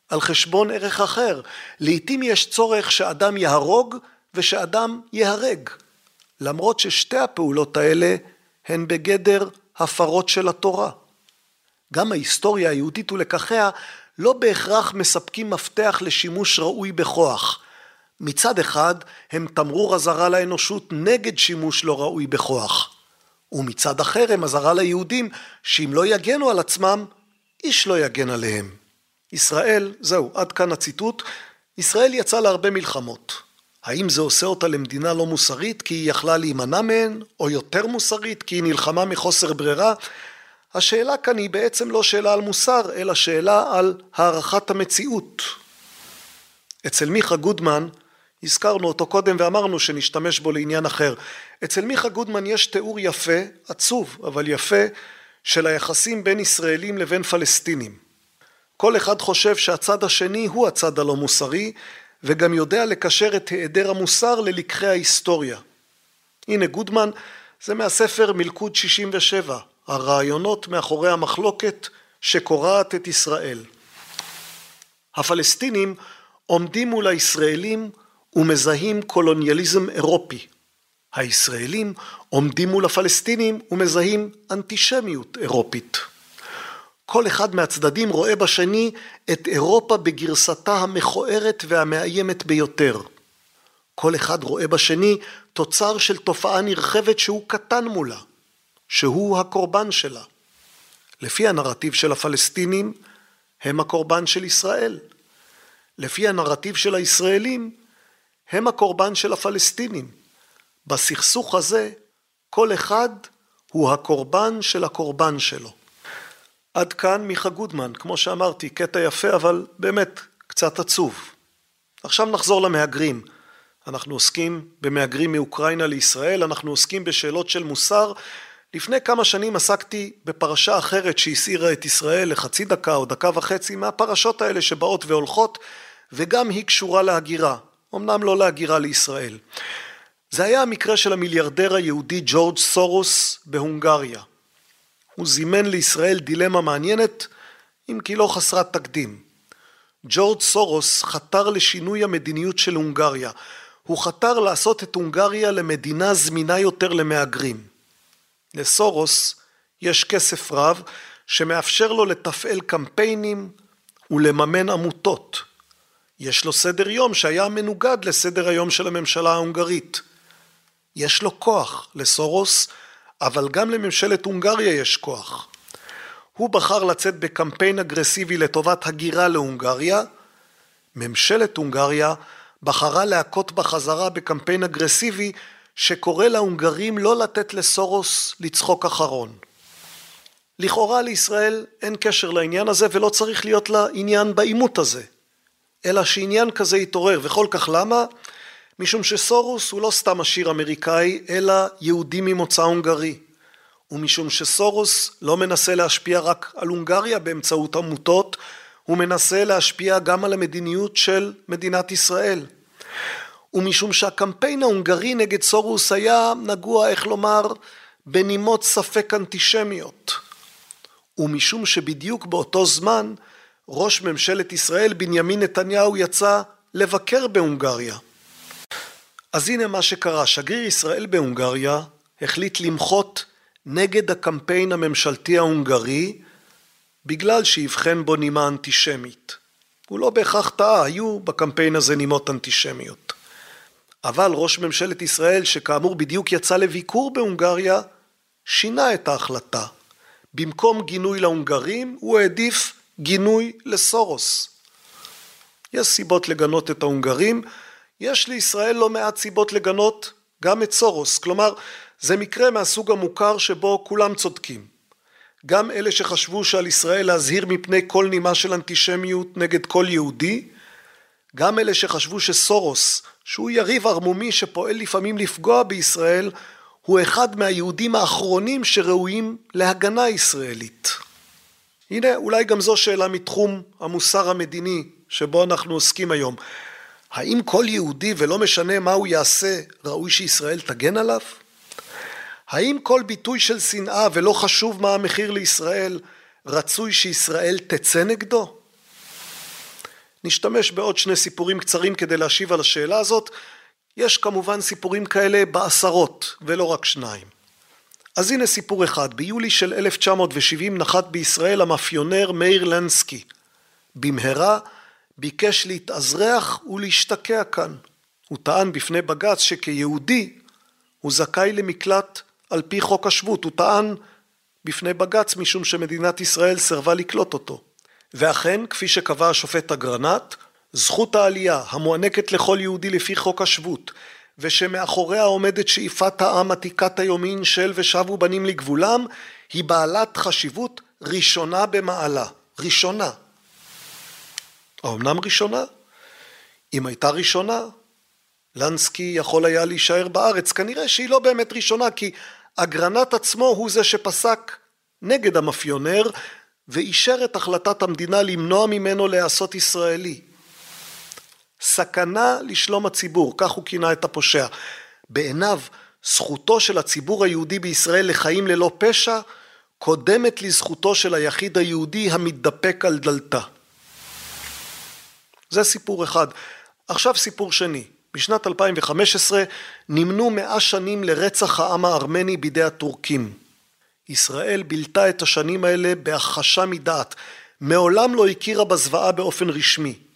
על חשבון ערך אחר. לעתים יש צורך שאדם יהרוג ושאדם ייהרג. למרות ששתי הפעולות האלה הן בגדר הפרות של התורה. גם ההיסטוריה היהודית ולקחיה לא בהכרח מספקים מפתח לשימוש ראוי בכוח. מצד אחד הם תמרור אזהרה לאנושות נגד שימוש לא ראוי בכוח. ומצד אחר הם אזהרה ליהודים שאם לא יגנו על עצמם, איש לא יגן עליהם. ישראל, זהו, עד כאן הציטוט, ישראל יצאה להרבה מלחמות. האם זה עושה אותה למדינה לא מוסרית כי היא יכלה להימנע מהן, או יותר מוסרית כי היא נלחמה מחוסר ברירה? השאלה כאן היא בעצם לא שאלה על מוסר, אלא שאלה על הערכת המציאות. אצל מיכה גודמן, הזכרנו אותו קודם ואמרנו שנשתמש בו לעניין אחר. אצל מיכה גודמן יש תיאור יפה, עצוב, אבל יפה, של היחסים בין ישראלים לבין פלסטינים. כל אחד חושב שהצד השני הוא הצד הלא מוסרי, וגם יודע לקשר את היעדר המוסר ללקחי ההיסטוריה. הנה גודמן, זה מהספר מלכוד 67, הרעיונות מאחורי המחלוקת שקורעת את ישראל. הפלסטינים עומדים מול הישראלים ומזהים קולוניאליזם אירופי. הישראלים עומדים מול הפלסטינים ומזהים אנטישמיות אירופית. כל אחד מהצדדים רואה בשני את אירופה בגרסתה המכוערת והמאיימת ביותר. כל אחד רואה בשני תוצר של תופעה נרחבת שהוא קטן מולה, שהוא הקורבן שלה. לפי הנרטיב של הפלסטינים, הם הקורבן של ישראל. לפי הנרטיב של הישראלים, הם הקורבן של הפלסטינים. בסכסוך הזה, כל אחד הוא הקורבן של הקורבן שלו. עד כאן מיכה גודמן, כמו שאמרתי, קטע יפה אבל באמת קצת עצוב. עכשיו נחזור למהגרים. אנחנו עוסקים במהגרים מאוקראינה לישראל, אנחנו עוסקים בשאלות של מוסר. לפני כמה שנים עסקתי בפרשה אחרת שהסעירה את ישראל לחצי דקה או דקה וחצי מהפרשות האלה שבאות והולכות, וגם היא קשורה להגירה, אמנם לא להגירה לישראל. זה היה המקרה של המיליארדר היהודי ג'ורג' סורוס בהונגריה. הוא זימן לישראל דילמה מעניינת, אם כי לא חסרת תקדים. ג'ורג' סורוס חתר לשינוי המדיניות של הונגריה. הוא חתר לעשות את הונגריה למדינה זמינה יותר למהגרים. לסורוס יש כסף רב שמאפשר לו לתפעל קמפיינים ולממן עמותות. יש לו סדר יום שהיה מנוגד לסדר היום של הממשלה ההונגרית. יש לו כוח לסורוס אבל גם לממשלת הונגריה יש כוח. הוא בחר לצאת בקמפיין אגרסיבי לטובת הגירה להונגריה, ממשלת הונגריה בחרה להכות בחזרה בקמפיין אגרסיבי שקורא להונגרים לא לתת לסורוס לצחוק אחרון. לכאורה לישראל אין קשר לעניין הזה ולא צריך להיות לה עניין בעימות הזה, אלא שעניין כזה יתעורר, וכל כך למה? משום שסורוס הוא לא סתם עשיר אמריקאי, אלא יהודי ממוצא הונגרי. ומשום שסורוס לא מנסה להשפיע רק על הונגריה באמצעות עמותות, הוא מנסה להשפיע גם על המדיניות של מדינת ישראל. ומשום שהקמפיין ההונגרי נגד סורוס היה נגוע, איך לומר, בנימות ספק אנטישמיות. ומשום שבדיוק באותו זמן ראש ממשלת ישראל בנימין נתניהו יצא לבקר בהונגריה. אז הנה מה שקרה, שגריר ישראל בהונגריה החליט למחות נגד הקמפיין הממשלתי ההונגרי בגלל שהבחן בו נימה אנטישמית. הוא לא בהכרח טעה, היו בקמפיין הזה נימות אנטישמיות. אבל ראש ממשלת ישראל, שכאמור בדיוק יצא לביקור בהונגריה, שינה את ההחלטה. במקום גינוי להונגרים, הוא העדיף גינוי לסורוס. יש סיבות לגנות את ההונגרים, יש לישראל לא מעט סיבות לגנות גם את סורוס. כלומר, זה מקרה מהסוג המוכר שבו כולם צודקים. גם אלה שחשבו שעל ישראל להזהיר מפני כל נימה של אנטישמיות נגד כל יהודי, גם אלה שחשבו שסורוס, שהוא יריב ערמומי שפועל לפעמים לפגוע בישראל, הוא אחד מהיהודים האחרונים שראויים להגנה ישראלית. הנה אולי גם זו שאלה מתחום המוסר המדיני שבו אנחנו עוסקים היום. האם כל יהודי ולא משנה מה הוא יעשה ראוי שישראל תגן עליו? האם כל ביטוי של שנאה ולא חשוב מה המחיר לישראל רצוי שישראל תצא נגדו? נשתמש בעוד שני סיפורים קצרים כדי להשיב על השאלה הזאת. יש כמובן סיפורים כאלה בעשרות ולא רק שניים. אז הנה סיפור אחד, ביולי של 1970 נחת בישראל המאפיונר מאיר לנסקי. במהרה ביקש להתאזרח ולהשתקע כאן. הוא טען בפני בג"ץ שכיהודי הוא זכאי למקלט על פי חוק השבות, הוא טען בפני בג"ץ משום שמדינת ישראל סירבה לקלוט אותו. ואכן, כפי שקבע השופט אגרנט, זכות העלייה המוענקת לכל יהודי לפי חוק השבות, ושמאחוריה עומדת שאיפת העם עתיקת היומין של ושבו בנים לגבולם, היא בעלת חשיבות ראשונה במעלה. ראשונה. האמנם ראשונה? אם הייתה ראשונה, לנסקי יכול היה להישאר בארץ. כנראה שהיא לא באמת ראשונה, כי אגרנט עצמו הוא זה שפסק נגד המאפיונר ואישר את החלטת המדינה למנוע ממנו להיעשות ישראלי. סכנה לשלום הציבור, כך הוא כינה את הפושע. בעיניו זכותו של הציבור היהודי בישראל לחיים ללא פשע קודמת לזכותו של היחיד היהודי המתדפק על דלתה. זה סיפור אחד. עכשיו סיפור שני. בשנת 2015 נמנו מאה שנים לרצח העם הארמני בידי הטורקים. ישראל בילתה את השנים האלה בהכחשה מדעת, מעולם לא הכירה בזוועה באופן רשמי.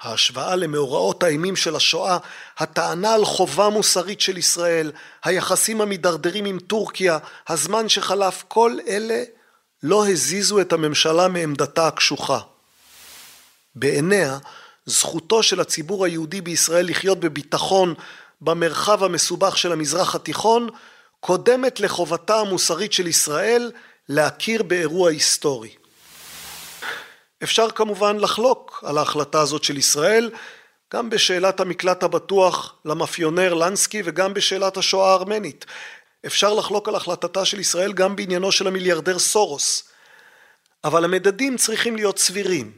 ההשוואה למאורעות האימים של השואה, הטענה על חובה מוסרית של ישראל, היחסים המידרדרים עם טורקיה, הזמן שחלף, כל אלה לא הזיזו את הממשלה מעמדתה הקשוחה. בעיניה זכותו של הציבור היהודי בישראל לחיות בביטחון במרחב המסובך של המזרח התיכון קודמת לחובתה המוסרית של ישראל להכיר באירוע היסטורי. אפשר כמובן לחלוק על ההחלטה הזאת של ישראל גם בשאלת המקלט הבטוח למאפיונר לנסקי וגם בשאלת השואה הארמנית. אפשר לחלוק על החלטתה של ישראל גם בעניינו של המיליארדר סורוס. אבל המדדים צריכים להיות סבירים.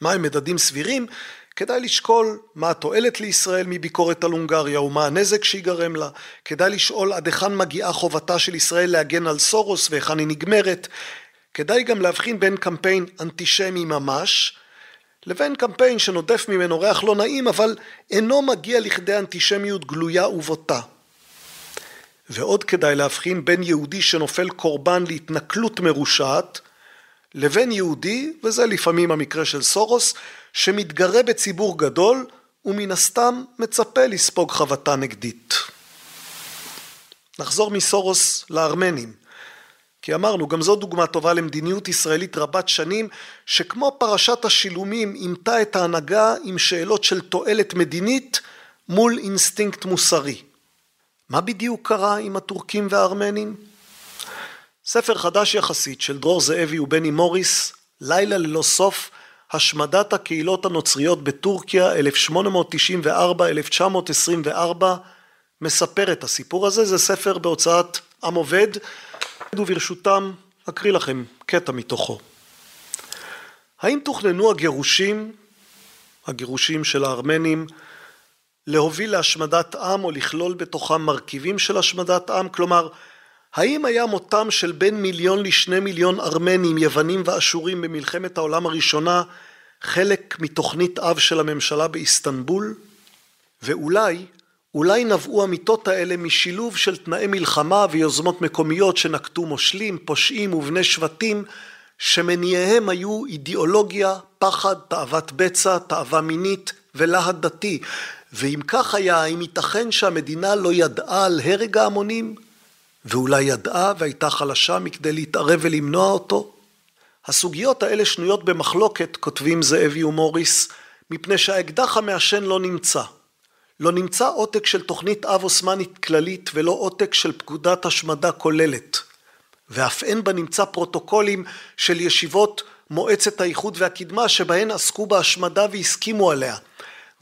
מהם מדדים סבירים? כדאי לשקול מה התועלת לישראל מביקורת על הונגריה ומה הנזק שיגרם לה. כדאי לשאול עד היכן מגיעה חובתה של ישראל להגן על סורוס והיכן היא נגמרת. כדאי גם להבחין בין קמפיין אנטישמי ממש לבין קמפיין שנודף ממנו ריח לא נעים אבל אינו מגיע לכדי אנטישמיות גלויה ובוטה. ועוד כדאי להבחין בין יהודי שנופל קורבן להתנכלות מרושעת לבין יהודי, וזה לפעמים המקרה של סורוס, שמתגרה בציבור גדול ומן הסתם מצפה לספוג חבטה נגדית. נחזור מסורוס לארמנים. כי אמרנו, גם זו דוגמה טובה למדיניות ישראלית רבת שנים, שכמו פרשת השילומים עימתה את ההנהגה עם שאלות של תועלת מדינית מול אינסטינקט מוסרי. מה בדיוק קרה עם הטורקים והארמנים? ספר חדש יחסית של דרור זאבי ובני מוריס, לילה ללא סוף, השמדת הקהילות הנוצריות בטורקיה 1894-1924, מספר את הסיפור הזה, זה ספר בהוצאת עם עובד, וברשותם אקריא לכם קטע מתוכו. האם תוכננו הגירושים, הגירושים של הארמנים, להוביל להשמדת עם או לכלול בתוכם מרכיבים של השמדת עם, כלומר האם היה מותם של בין מיליון לשני מיליון ארמנים, יוונים ואשורים במלחמת העולם הראשונה חלק מתוכנית אב של הממשלה באיסטנבול? ואולי, אולי נבעו המיטות האלה משילוב של תנאי מלחמה ויוזמות מקומיות שנקטו מושלים, פושעים ובני שבטים, שמניעיהם היו אידיאולוגיה, פחד, תאוות בצע, תאווה מינית ולהט דתי. ואם כך היה, האם ייתכן שהמדינה לא ידעה על הרג ההמונים? ואולי ידעה והייתה חלשה מכדי להתערב ולמנוע אותו? הסוגיות האלה שנויות במחלוקת, כותבים זאבי ומוריס, מפני שהאקדח המעשן לא נמצא. לא נמצא עותק של תוכנית אב עות'מאנית כללית ולא עותק של פקודת השמדה כוללת. ואף אין בנמצא פרוטוקולים של ישיבות מועצת האיחוד והקדמה שבהן עסקו בהשמדה והסכימו עליה.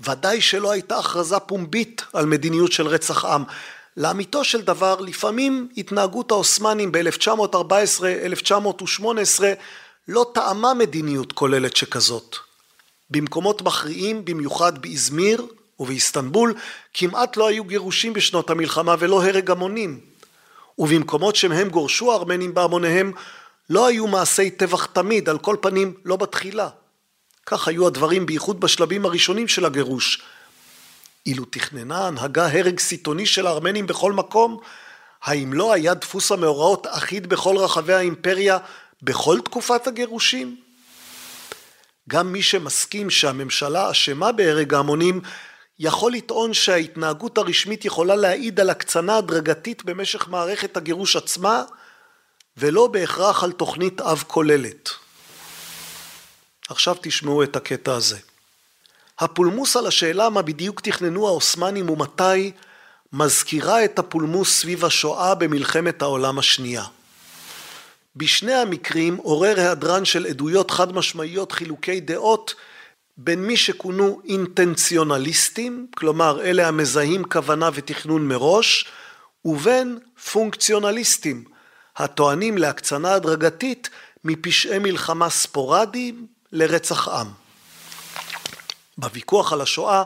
ודאי שלא הייתה הכרזה פומבית על מדיניות של רצח עם. לאמיתו של דבר, לפעמים התנהגות העות'מאנים ב-1914-1918 לא טעמה מדיניות כוללת שכזאת. במקומות מכריעים, במיוחד באזמיר ובאיסטנבול, כמעט לא היו גירושים בשנות המלחמה ולא הרג המונים. ובמקומות שמהם גורשו הארמנים בהמוניהם, לא היו מעשי טבח תמיד, על כל פנים לא בתחילה. כך היו הדברים בייחוד בשלבים הראשונים של הגירוש. אילו תכננה הנהגה הרג סיטוני של הארמנים בכל מקום, האם לא היה דפוס המאורעות אחיד בכל רחבי האימפריה בכל תקופת הגירושים? גם מי שמסכים שהממשלה אשמה בהרג ההמונים, יכול לטעון שההתנהגות הרשמית יכולה להעיד על הקצנה הדרגתית במשך מערכת הגירוש עצמה, ולא בהכרח על תוכנית אב כוללת. עכשיו תשמעו את הקטע הזה. הפולמוס על השאלה מה בדיוק תכננו העות'מאנים ומתי, מזכירה את הפולמוס סביב השואה במלחמת העולם השנייה. בשני המקרים עורר היעדרן של עדויות חד משמעיות חילוקי דעות בין מי שכונו אינטנציונליסטים, כלומר אלה המזהים כוונה ותכנון מראש, ובין פונקציונליסטים, הטוענים להקצנה הדרגתית מפשעי מלחמה ספורדיים לרצח עם. בוויכוח על השואה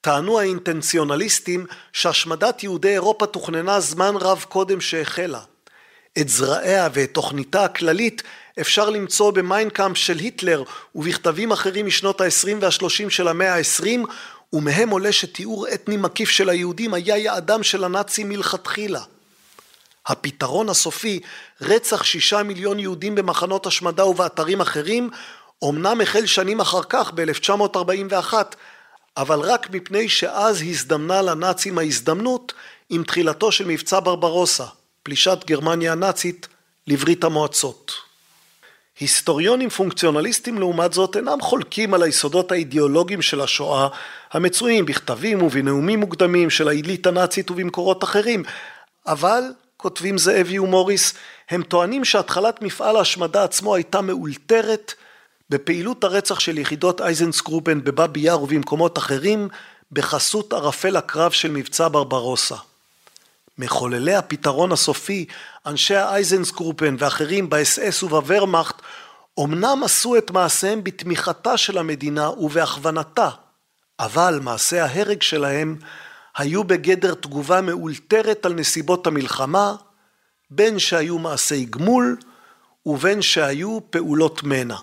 טענו האינטנציונליסטים שהשמדת יהודי אירופה תוכננה זמן רב קודם שהחלה. את זרעיה ואת תוכניתה הכללית אפשר למצוא במיינקאמפ של היטלר ובכתבים אחרים משנות ה-20 וה-30 של המאה ה-20 ומהם עולה שתיאור אתני מקיף של היהודים היה יעדם של הנאצים מלכתחילה. הפתרון הסופי, רצח שישה מיליון יהודים במחנות השמדה ובאתרים אחרים, אמנם החל שנים אחר כך ב-1941, אבל רק מפני שאז הזדמנה לנאצים ההזדמנות עם תחילתו של מבצע ברברוסה, פלישת גרמניה הנאצית לברית המועצות. היסטוריונים פונקציונליסטים לעומת זאת אינם חולקים על היסודות האידיאולוגיים של השואה המצויים בכתבים ובנאומים מוקדמים של העילית הנאצית ובמקורות אחרים, אבל, כותבים זאבי ומוריס, הם טוענים שהתחלת מפעל ההשמדה עצמו הייתה מאולתרת בפעילות הרצח של יחידות אייזנסקרופן בבאבי יאר ובמקומות אחרים בחסות ערפל הקרב של מבצע ברברוסה. מחוללי הפתרון הסופי, אנשי האייזנסקרופן ואחרים באס אס ובוורמאכט, אמנם עשו את מעשיהם בתמיכתה של המדינה ובהכוונתה, אבל מעשי ההרג שלהם היו בגדר תגובה מאולתרת על נסיבות המלחמה, בין שהיו מעשי גמול ובין שהיו פעולות מנע.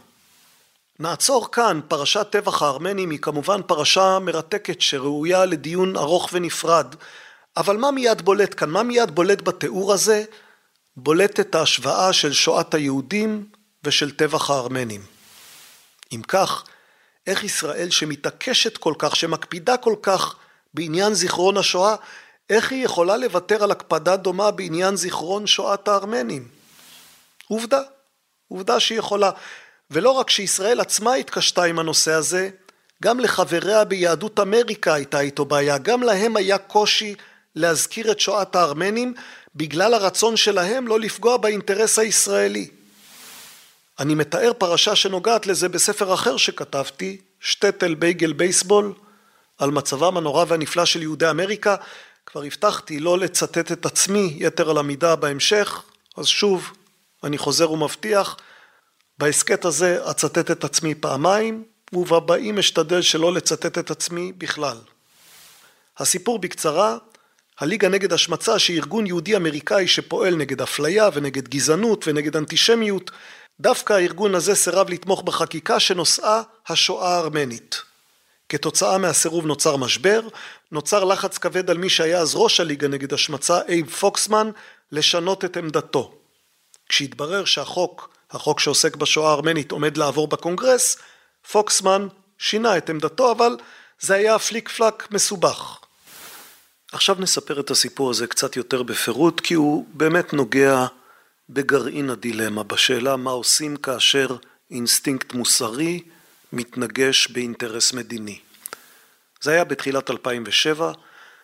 נעצור כאן, פרשת טבח הארמנים היא כמובן פרשה מרתקת שראויה לדיון ארוך ונפרד, אבל מה מיד בולט כאן? מה מיד בולט בתיאור הזה? בולטת ההשוואה של שואת היהודים ושל טבח הארמנים. אם כך, איך ישראל שמתעקשת כל כך, שמקפידה כל כך בעניין זיכרון השואה, איך היא יכולה לוותר על הקפדה דומה בעניין זיכרון שואת הארמנים? עובדה, עובדה שהיא יכולה. ולא רק שישראל עצמה התקשתה עם הנושא הזה, גם לחבריה ביהדות אמריקה הייתה איתו בעיה, גם להם היה קושי להזכיר את שואת הארמנים בגלל הרצון שלהם לא לפגוע באינטרס הישראלי. אני מתאר פרשה שנוגעת לזה בספר אחר שכתבתי, שטטל בייגל בייסבול, על מצבם הנורא והנפלא של יהודי אמריקה. כבר הבטחתי לא לצטט את עצמי יתר על המידה בהמשך, אז שוב, אני חוזר ומבטיח, בהסכת הזה אצטט את עצמי פעמיים, ובבאים אשתדל שלא לצטט את עצמי בכלל. הסיפור בקצרה, הליגה נגד השמצה שהיא ארגון יהודי אמריקאי שפועל נגד אפליה ונגד גזענות ונגד כתוצאה מהסירוב נוצר משבר, נוצר לחץ כבד על מי שהיה אז ראש הליגה נגד השמצה, אייב פוקסמן, לשנות את עמדתו. כשהתברר שהחוק, החוק שעוסק בשואה הארמנית, עומד לעבור בקונגרס, פוקסמן שינה את עמדתו, אבל זה היה פליק פלק מסובך. עכשיו נספר את הסיפור הזה קצת יותר בפירוט, כי הוא באמת נוגע בגרעין הדילמה, בשאלה מה עושים כאשר אינסטינקט מוסרי מתנגש באינטרס מדיני. זה היה בתחילת 2007,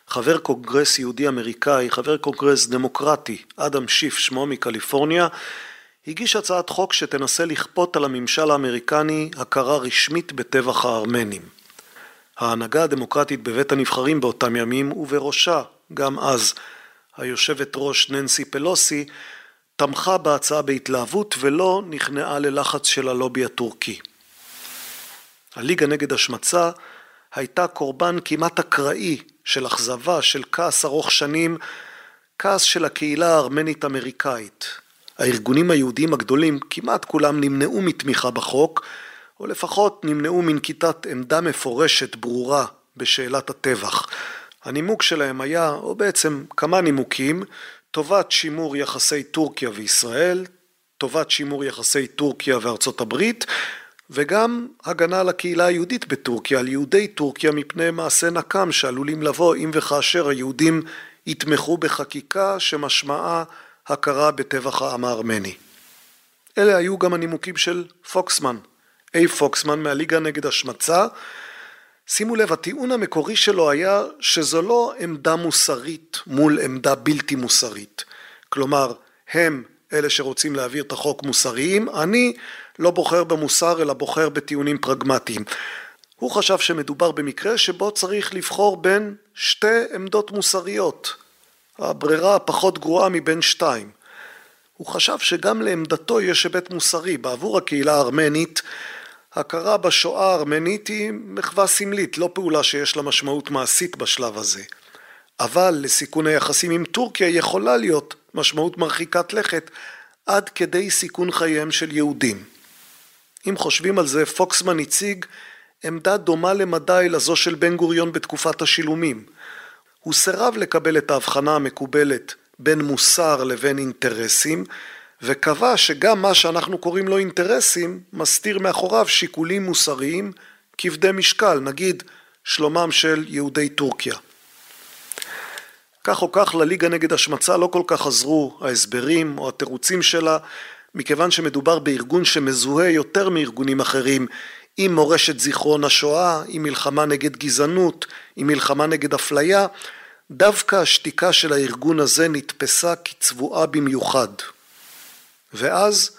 חבר קונגרס יהודי אמריקאי, חבר קונגרס דמוקרטי, אדם שיף שמו מקליפורניה, הגיש הצעת חוק שתנסה לכפות על הממשל האמריקני הכרה רשמית בטבח הארמנים. ההנהגה הדמוקרטית בבית הנבחרים באותם ימים, ובראשה, גם אז, היושבת ראש ננסי פלוסי, תמכה בהצעה בהתלהבות ולא נכנעה ללחץ של הלובי הטורקי. הליגה נגד השמצה הייתה קורבן כמעט אקראי של אכזבה, של כעס ארוך שנים, כעס של הקהילה הארמנית-אמריקאית. הארגונים היהודיים הגדולים, כמעט כולם נמנעו מתמיכה בחוק, או לפחות נמנעו מנקיטת עמדה מפורשת ברורה בשאלת הטבח. הנימוק שלהם היה, או בעצם כמה נימוקים, טובת שימור יחסי טורקיה וישראל, טובת שימור יחסי טורקיה וארצות הברית, וגם הגנה על הקהילה היהודית בטורקיה, על יהודי טורקיה מפני מעשה נקם שעלולים לבוא אם וכאשר היהודים יתמכו בחקיקה שמשמעה הכרה בטבח העם הארמני. אלה היו גם הנימוקים של פוקסמן, איי פוקסמן מהליגה נגד השמצה. שימו לב, הטיעון המקורי שלו היה שזו לא עמדה מוסרית מול עמדה בלתי מוסרית. כלומר, הם אלה שרוצים להעביר את החוק מוסריים, אני לא בוחר במוסר אלא בוחר בטיעונים פרגמטיים. הוא חשב שמדובר במקרה שבו צריך לבחור בין שתי עמדות מוסריות, הברירה הפחות גרועה מבין שתיים. הוא חשב שגם לעמדתו יש היבט מוסרי, בעבור הקהילה הארמנית הכרה בשואה הארמנית היא מחווה סמלית, לא פעולה שיש לה משמעות מעשית בשלב הזה. אבל לסיכון היחסים עם טורקיה יכולה להיות משמעות מרחיקת לכת עד כדי סיכון חייהם של יהודים. אם חושבים על זה, פוקסמן הציג עמדה דומה למדי לזו של בן גוריון בתקופת השילומים. הוא סירב לקבל את ההבחנה המקובלת בין מוסר לבין אינטרסים, וקבע שגם מה שאנחנו קוראים לו אינטרסים, מסתיר מאחוריו שיקולים מוסריים כבדי משקל, נגיד שלומם של יהודי טורקיה. כך או כך לליגה נגד השמצה לא כל כך עזרו ההסברים או התירוצים שלה, מכיוון שמדובר בארגון שמזוהה יותר מארגונים אחרים עם מורשת זיכרון השואה, עם מלחמה נגד גזענות, עם מלחמה נגד אפליה, דווקא השתיקה של הארגון הזה נתפסה כצבועה במיוחד. ואז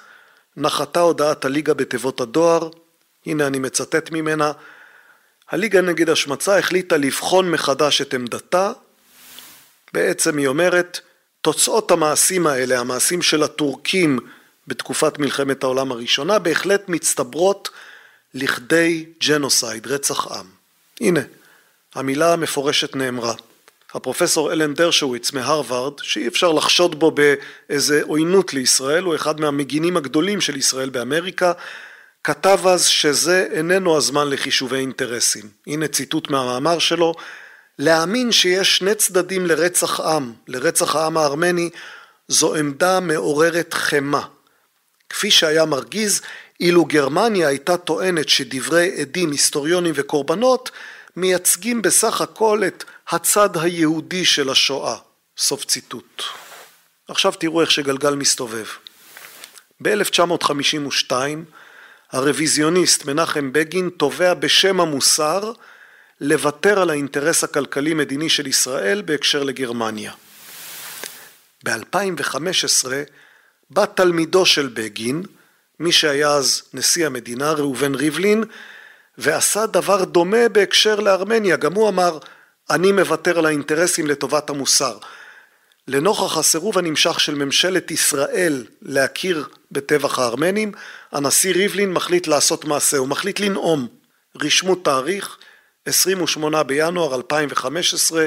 נחתה הודעת הליגה בתיבות הדואר, הנה אני מצטט ממנה, הליגה נגד השמצה החליטה לבחון מחדש את עמדתה, בעצם היא אומרת, תוצאות המעשים האלה, המעשים של הטורקים בתקופת מלחמת העולם הראשונה, בהחלט מצטברות לכדי ג'נוסייד, רצח עם. הנה, המילה המפורשת נאמרה. הפרופסור אלן דרשוויץ מהרווארד, שאי אפשר לחשוד בו באיזה עוינות לישראל, הוא אחד מהמגינים הגדולים של ישראל באמריקה, כתב אז שזה איננו הזמן לחישובי אינטרסים. הנה ציטוט מהמאמר שלו, להאמין שיש שני צדדים לרצח עם, לרצח העם הארמני, זו עמדה מעוררת חמא. כפי שהיה מרגיז, אילו גרמניה הייתה טוענת שדברי עדים, היסטוריונים וקורבנות מייצגים בסך הכל את הצד היהודי של השואה. סוף ציטוט. עכשיו תראו איך שגלגל מסתובב. ב-1952 הרוויזיוניסט מנחם בגין תובע בשם המוסר לוותר על האינטרס הכלכלי-מדיני של ישראל בהקשר לגרמניה. ב-2015 בא תלמידו של בגין, מי שהיה אז נשיא המדינה, ראובן ריבלין, ועשה דבר דומה בהקשר לארמניה, גם הוא אמר אני מוותר על האינטרסים לטובת המוסר. לנוכח הסירוב הנמשך של ממשלת ישראל להכיר בטבח הארמנים, הנשיא ריבלין מחליט לעשות מעשה, הוא מחליט לנאום. רשמו תאריך 28 בינואר 2015,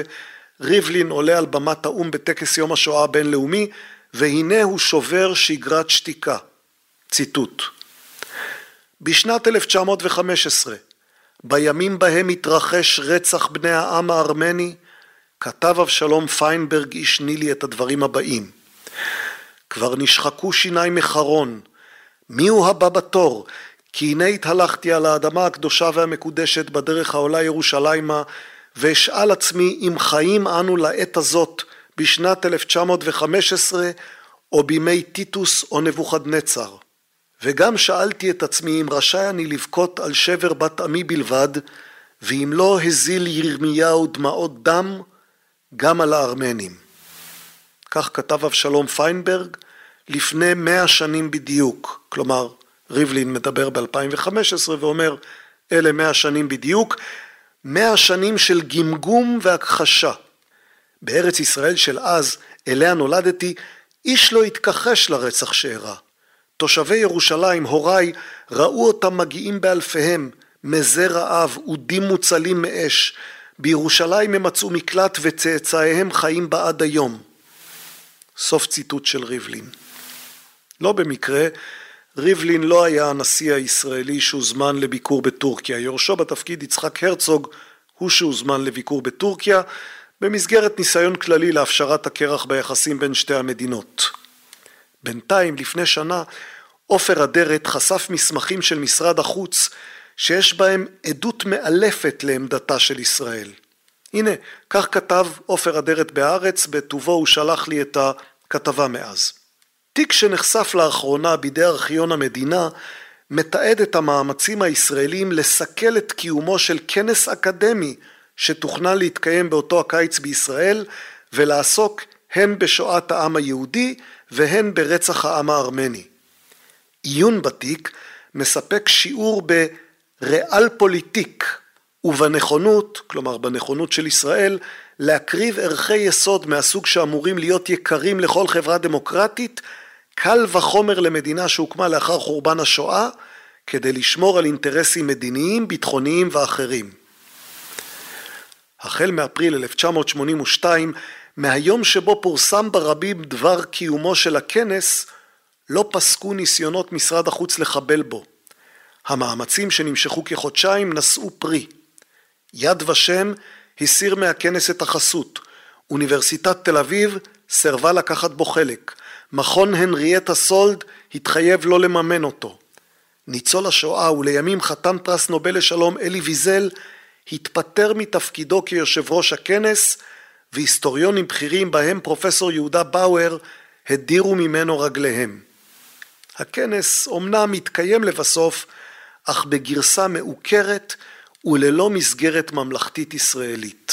ריבלין עולה על במת האו"ם בטקס יום השואה הבינלאומי, והנה הוא שובר שגרת שתיקה. ציטוט: בשנת 1915 בימים בהם התרחש רצח בני העם הארמני, כתב אבשלום פיינברג איש נילי את הדברים הבאים: כבר נשחקו שיניי מחרון, מיהו הבא בתור? כי הנה התהלכתי על האדמה הקדושה והמקודשת בדרך העולה ירושלימה, ואשאל עצמי אם חיים אנו לעת הזאת בשנת 1915 או בימי טיטוס או נבוכדנצר. וגם שאלתי את עצמי אם רשאי אני לבכות על שבר בת עמי בלבד, ואם לא הזיל ירמיהו דמעות דם גם על הארמנים. כך כתב אבשלום פיינברג לפני מאה שנים בדיוק, כלומר ריבלין מדבר ב-2015 ואומר אלה מאה שנים בדיוק, מאה שנים של גמגום והכחשה. בארץ ישראל של אז, אליה נולדתי, איש לא התכחש לרצח שאירע. תושבי ירושלים, הוריי, ראו אותם מגיעים באלפיהם, מזי רעב, אודים מוצלים מאש. בירושלים הם מצאו מקלט וצאצאיהם חיים בה עד היום. סוף ציטוט של ריבלין. לא במקרה, ריבלין לא היה הנשיא הישראלי שהוזמן לביקור בטורקיה. יורשו בתפקיד יצחק הרצוג הוא שהוזמן לביקור בטורקיה במסגרת ניסיון כללי להפשרת הקרח ביחסים בין שתי המדינות. בינתיים, לפני שנה, עופר אדרת חשף מסמכים של משרד החוץ שיש בהם עדות מאלפת לעמדתה של ישראל. הנה, כך כתב עופר אדרת בהארץ, בטובו הוא שלח לי את הכתבה מאז. תיק שנחשף לאחרונה בידי ארכיון המדינה מתעד את המאמצים הישראלים לסכל את קיומו של כנס אקדמי שתוכנן להתקיים באותו הקיץ בישראל ולעסוק הן בשואת העם היהודי והן ברצח העם הארמני. עיון בתיק מספק שיעור בריאל פוליטיק ובנכונות, כלומר בנכונות של ישראל, להקריב ערכי יסוד מהסוג שאמורים להיות יקרים לכל חברה דמוקרטית, קל וחומר למדינה שהוקמה לאחר חורבן השואה, כדי לשמור על אינטרסים מדיניים, ביטחוניים ואחרים. החל מאפריל 1982, מהיום שבו פורסם ברבים דבר קיומו של הכנס, לא פסקו ניסיונות משרד החוץ לחבל בו. המאמצים שנמשכו כחודשיים נשאו פרי. יד ושם הסיר מהכנס את החסות. אוניברסיטת תל אביב סירבה לקחת בו חלק. מכון הנריאטה סולד התחייב לא לממן אותו. ניצול השואה ולימים חתן פרס נובל לשלום אלי ויזל התפטר מתפקידו כיושב ראש הכנס והיסטוריונים בכירים בהם פרופסור יהודה באואר הדירו ממנו רגליהם. הכנס אומנם התקיים לבסוף אך בגרסה מעוקרת וללא מסגרת ממלכתית ישראלית.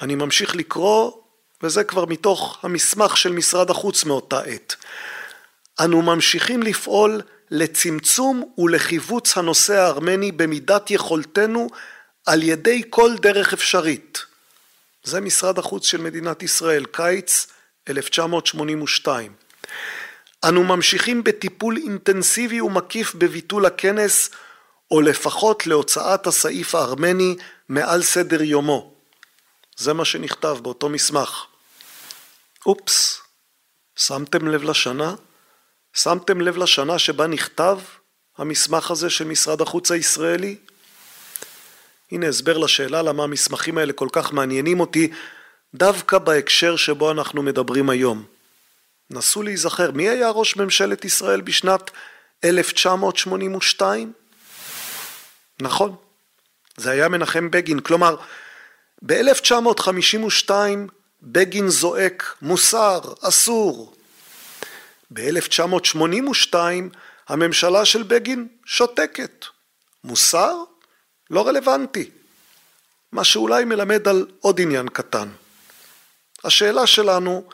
אני ממשיך לקרוא, וזה כבר מתוך המסמך של משרד החוץ מאותה עת. אנו ממשיכים לפעול לצמצום ולחיווץ הנושא הארמני במידת יכולתנו על ידי כל דרך אפשרית. זה משרד החוץ של מדינת ישראל, קיץ 1982. אנו ממשיכים בטיפול אינטנסיבי ומקיף בביטול הכנס או לפחות להוצאת הסעיף הארמני מעל סדר יומו. זה מה שנכתב באותו מסמך. אופס, שמתם לב לשנה? שמתם לב לשנה שבה נכתב המסמך הזה של משרד החוץ הישראלי? הנה הסבר לשאלה למה המסמכים האלה כל כך מעניינים אותי דווקא בהקשר שבו אנחנו מדברים היום. נסו להיזכר, מי היה ראש ממשלת ישראל בשנת 1982? נכון, זה היה מנחם בגין, כלומר ב-1952 בגין זועק מוסר, אסור. ב-1982 הממשלה של בגין שותקת. מוסר? לא רלוונטי. מה שאולי מלמד על עוד עניין קטן. השאלה שלנו,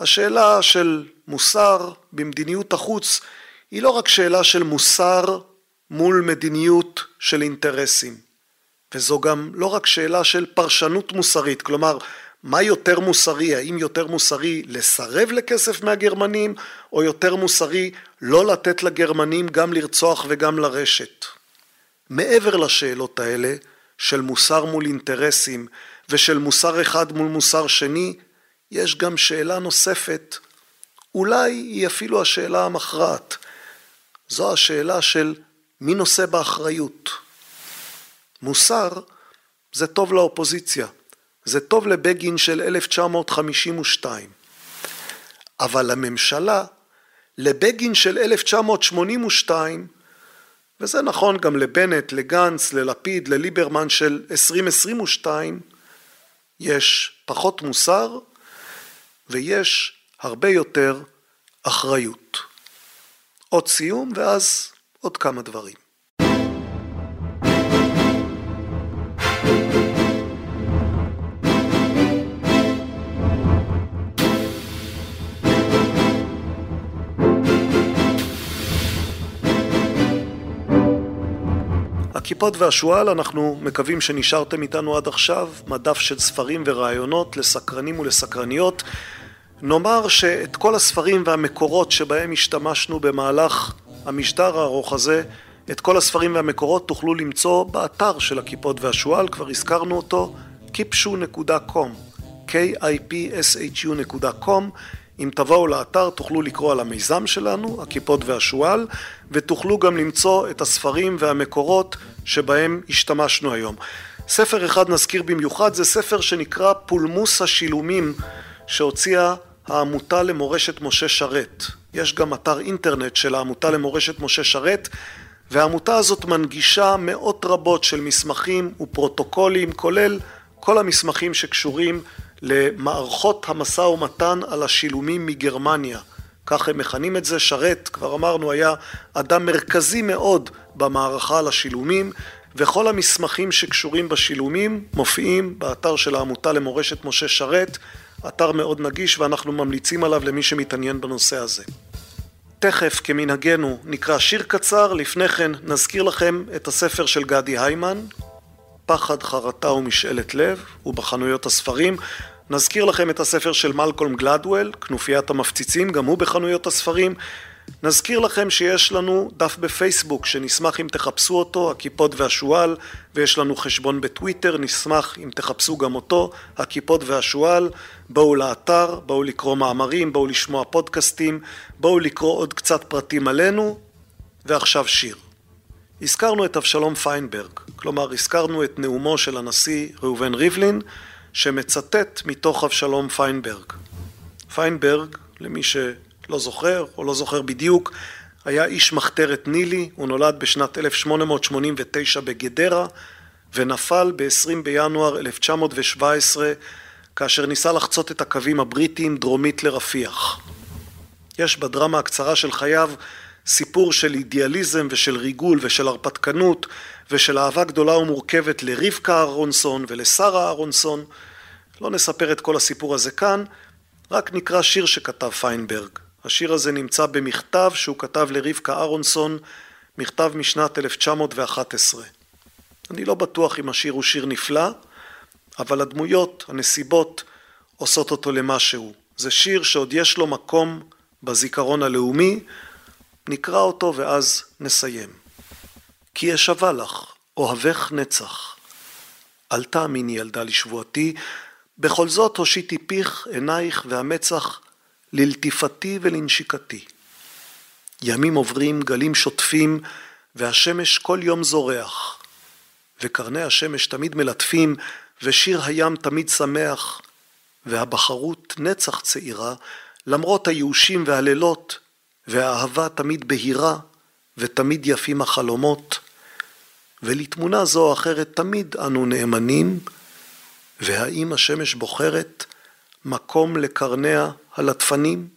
השאלה של מוסר במדיניות החוץ, היא לא רק שאלה של מוסר מול מדיניות של אינטרסים. וזו גם לא רק שאלה של פרשנות מוסרית, כלומר, מה יותר מוסרי, האם יותר מוסרי לסרב לכסף מהגרמנים, או יותר מוסרי לא לתת לגרמנים גם לרצוח וגם לרשת. מעבר לשאלות האלה, של מוסר מול אינטרסים ושל מוסר אחד מול מוסר שני, יש גם שאלה נוספת, אולי היא אפילו השאלה המכרעת. זו השאלה של מי נושא באחריות? מוסר זה טוב לאופוזיציה, זה טוב לבגין של 1952. אבל לממשלה, לבגין של 1982, וזה נכון גם לבנט, לגנץ, ללפיד, לליברמן של 2022, יש פחות מוסר ויש הרבה יותר אחריות. עוד סיום ואז עוד כמה דברים. הכיפות והשועל, אנחנו מקווים שנשארתם איתנו עד עכשיו, מדף של ספרים ורעיונות לסקרנים ולסקרניות. נאמר שאת כל הספרים והמקורות שבהם השתמשנו במהלך המשדר הארוך הזה, את כל הספרים והמקורות תוכלו למצוא באתר של הכיפות והשועל, כבר הזכרנו אותו, kipshu.com, kipshu.com אם תבואו לאתר תוכלו לקרוא על המיזם שלנו, הכיפות והשועל, ותוכלו גם למצוא את הספרים והמקורות שבהם השתמשנו היום. ספר אחד נזכיר במיוחד, זה ספר שנקרא פולמוס השילומים שהוציאה העמותה למורשת משה שרת. יש גם אתר אינטרנט של העמותה למורשת משה שרת, והעמותה הזאת מנגישה מאות רבות של מסמכים ופרוטוקולים, כולל כל המסמכים שקשורים למערכות המשא ומתן על השילומים מגרמניה. כך הם מכנים את זה. שרת, כבר אמרנו, היה אדם מרכזי מאוד במערכה על השילומים, וכל המסמכים שקשורים בשילומים מופיעים באתר של העמותה למורשת משה שרת, אתר מאוד נגיש ואנחנו ממליצים עליו למי שמתעניין בנושא הזה. תכף כמנהגנו נקרא שיר קצר, לפני כן נזכיר לכם את הספר של גדי היימן, פחד, חרטה ומשאלת לב, הוא בחנויות הספרים. נזכיר לכם את הספר של מלקולם גלדוול, כנופיית המפציצים, גם הוא בחנויות הספרים. נזכיר לכם שיש לנו דף בפייסבוק שנשמח אם תחפשו אותו, הכיפות והשועל, ויש לנו חשבון בטוויטר, נשמח אם תחפשו גם אותו, הכיפות והשועל. בואו לאתר, בואו לקרוא מאמרים, בואו לשמוע פודקאסטים, בואו לקרוא עוד קצת פרטים עלינו, ועכשיו שיר. הזכרנו את אבשלום פיינברג, כלומר הזכרנו את נאומו של הנשיא ראובן ריבלין, שמצטט מתוך אבשלום פיינברג. פיינברג, למי שלא זוכר או לא זוכר בדיוק, היה איש מחתרת נילי, הוא נולד בשנת 1889 בגדרה ונפל ב-20 בינואר 1917 כאשר ניסה לחצות את הקווים הבריטיים דרומית לרפיח. יש בדרמה הקצרה של חייו סיפור של אידיאליזם ושל ריגול ושל הרפתקנות ושל אהבה גדולה ומורכבת לרבקה אהרונסון ולשרה אהרונסון. לא נספר את כל הסיפור הזה כאן, רק נקרא שיר שכתב פיינברג. השיר הזה נמצא במכתב שהוא כתב לרבקה אהרונסון, מכתב משנת 1911. אני לא בטוח אם השיר הוא שיר נפלא, אבל הדמויות, הנסיבות, עושות אותו למשהו. זה שיר שעוד יש לו מקום בזיכרון הלאומי, נקרא אותו ואז נסיים. כי אשבע לך, אוהבך נצח. אל תאמיני ילדה לשבועתי, בכל זאת הושיטי פיך, עינייך והמצח ללטיפתי ולנשיקתי. ימים עוברים, גלים שוטפים, והשמש כל יום זורח. וקרני השמש תמיד מלטפים, ושיר הים תמיד שמח, והבחרות נצח צעירה, למרות הייאושים והלילות, והאהבה תמיד בהירה, ותמיד יפים החלומות, ולתמונה זו או אחרת תמיד אנו נאמנים, והאם השמש בוחרת מקום לקרניה הלטפנים?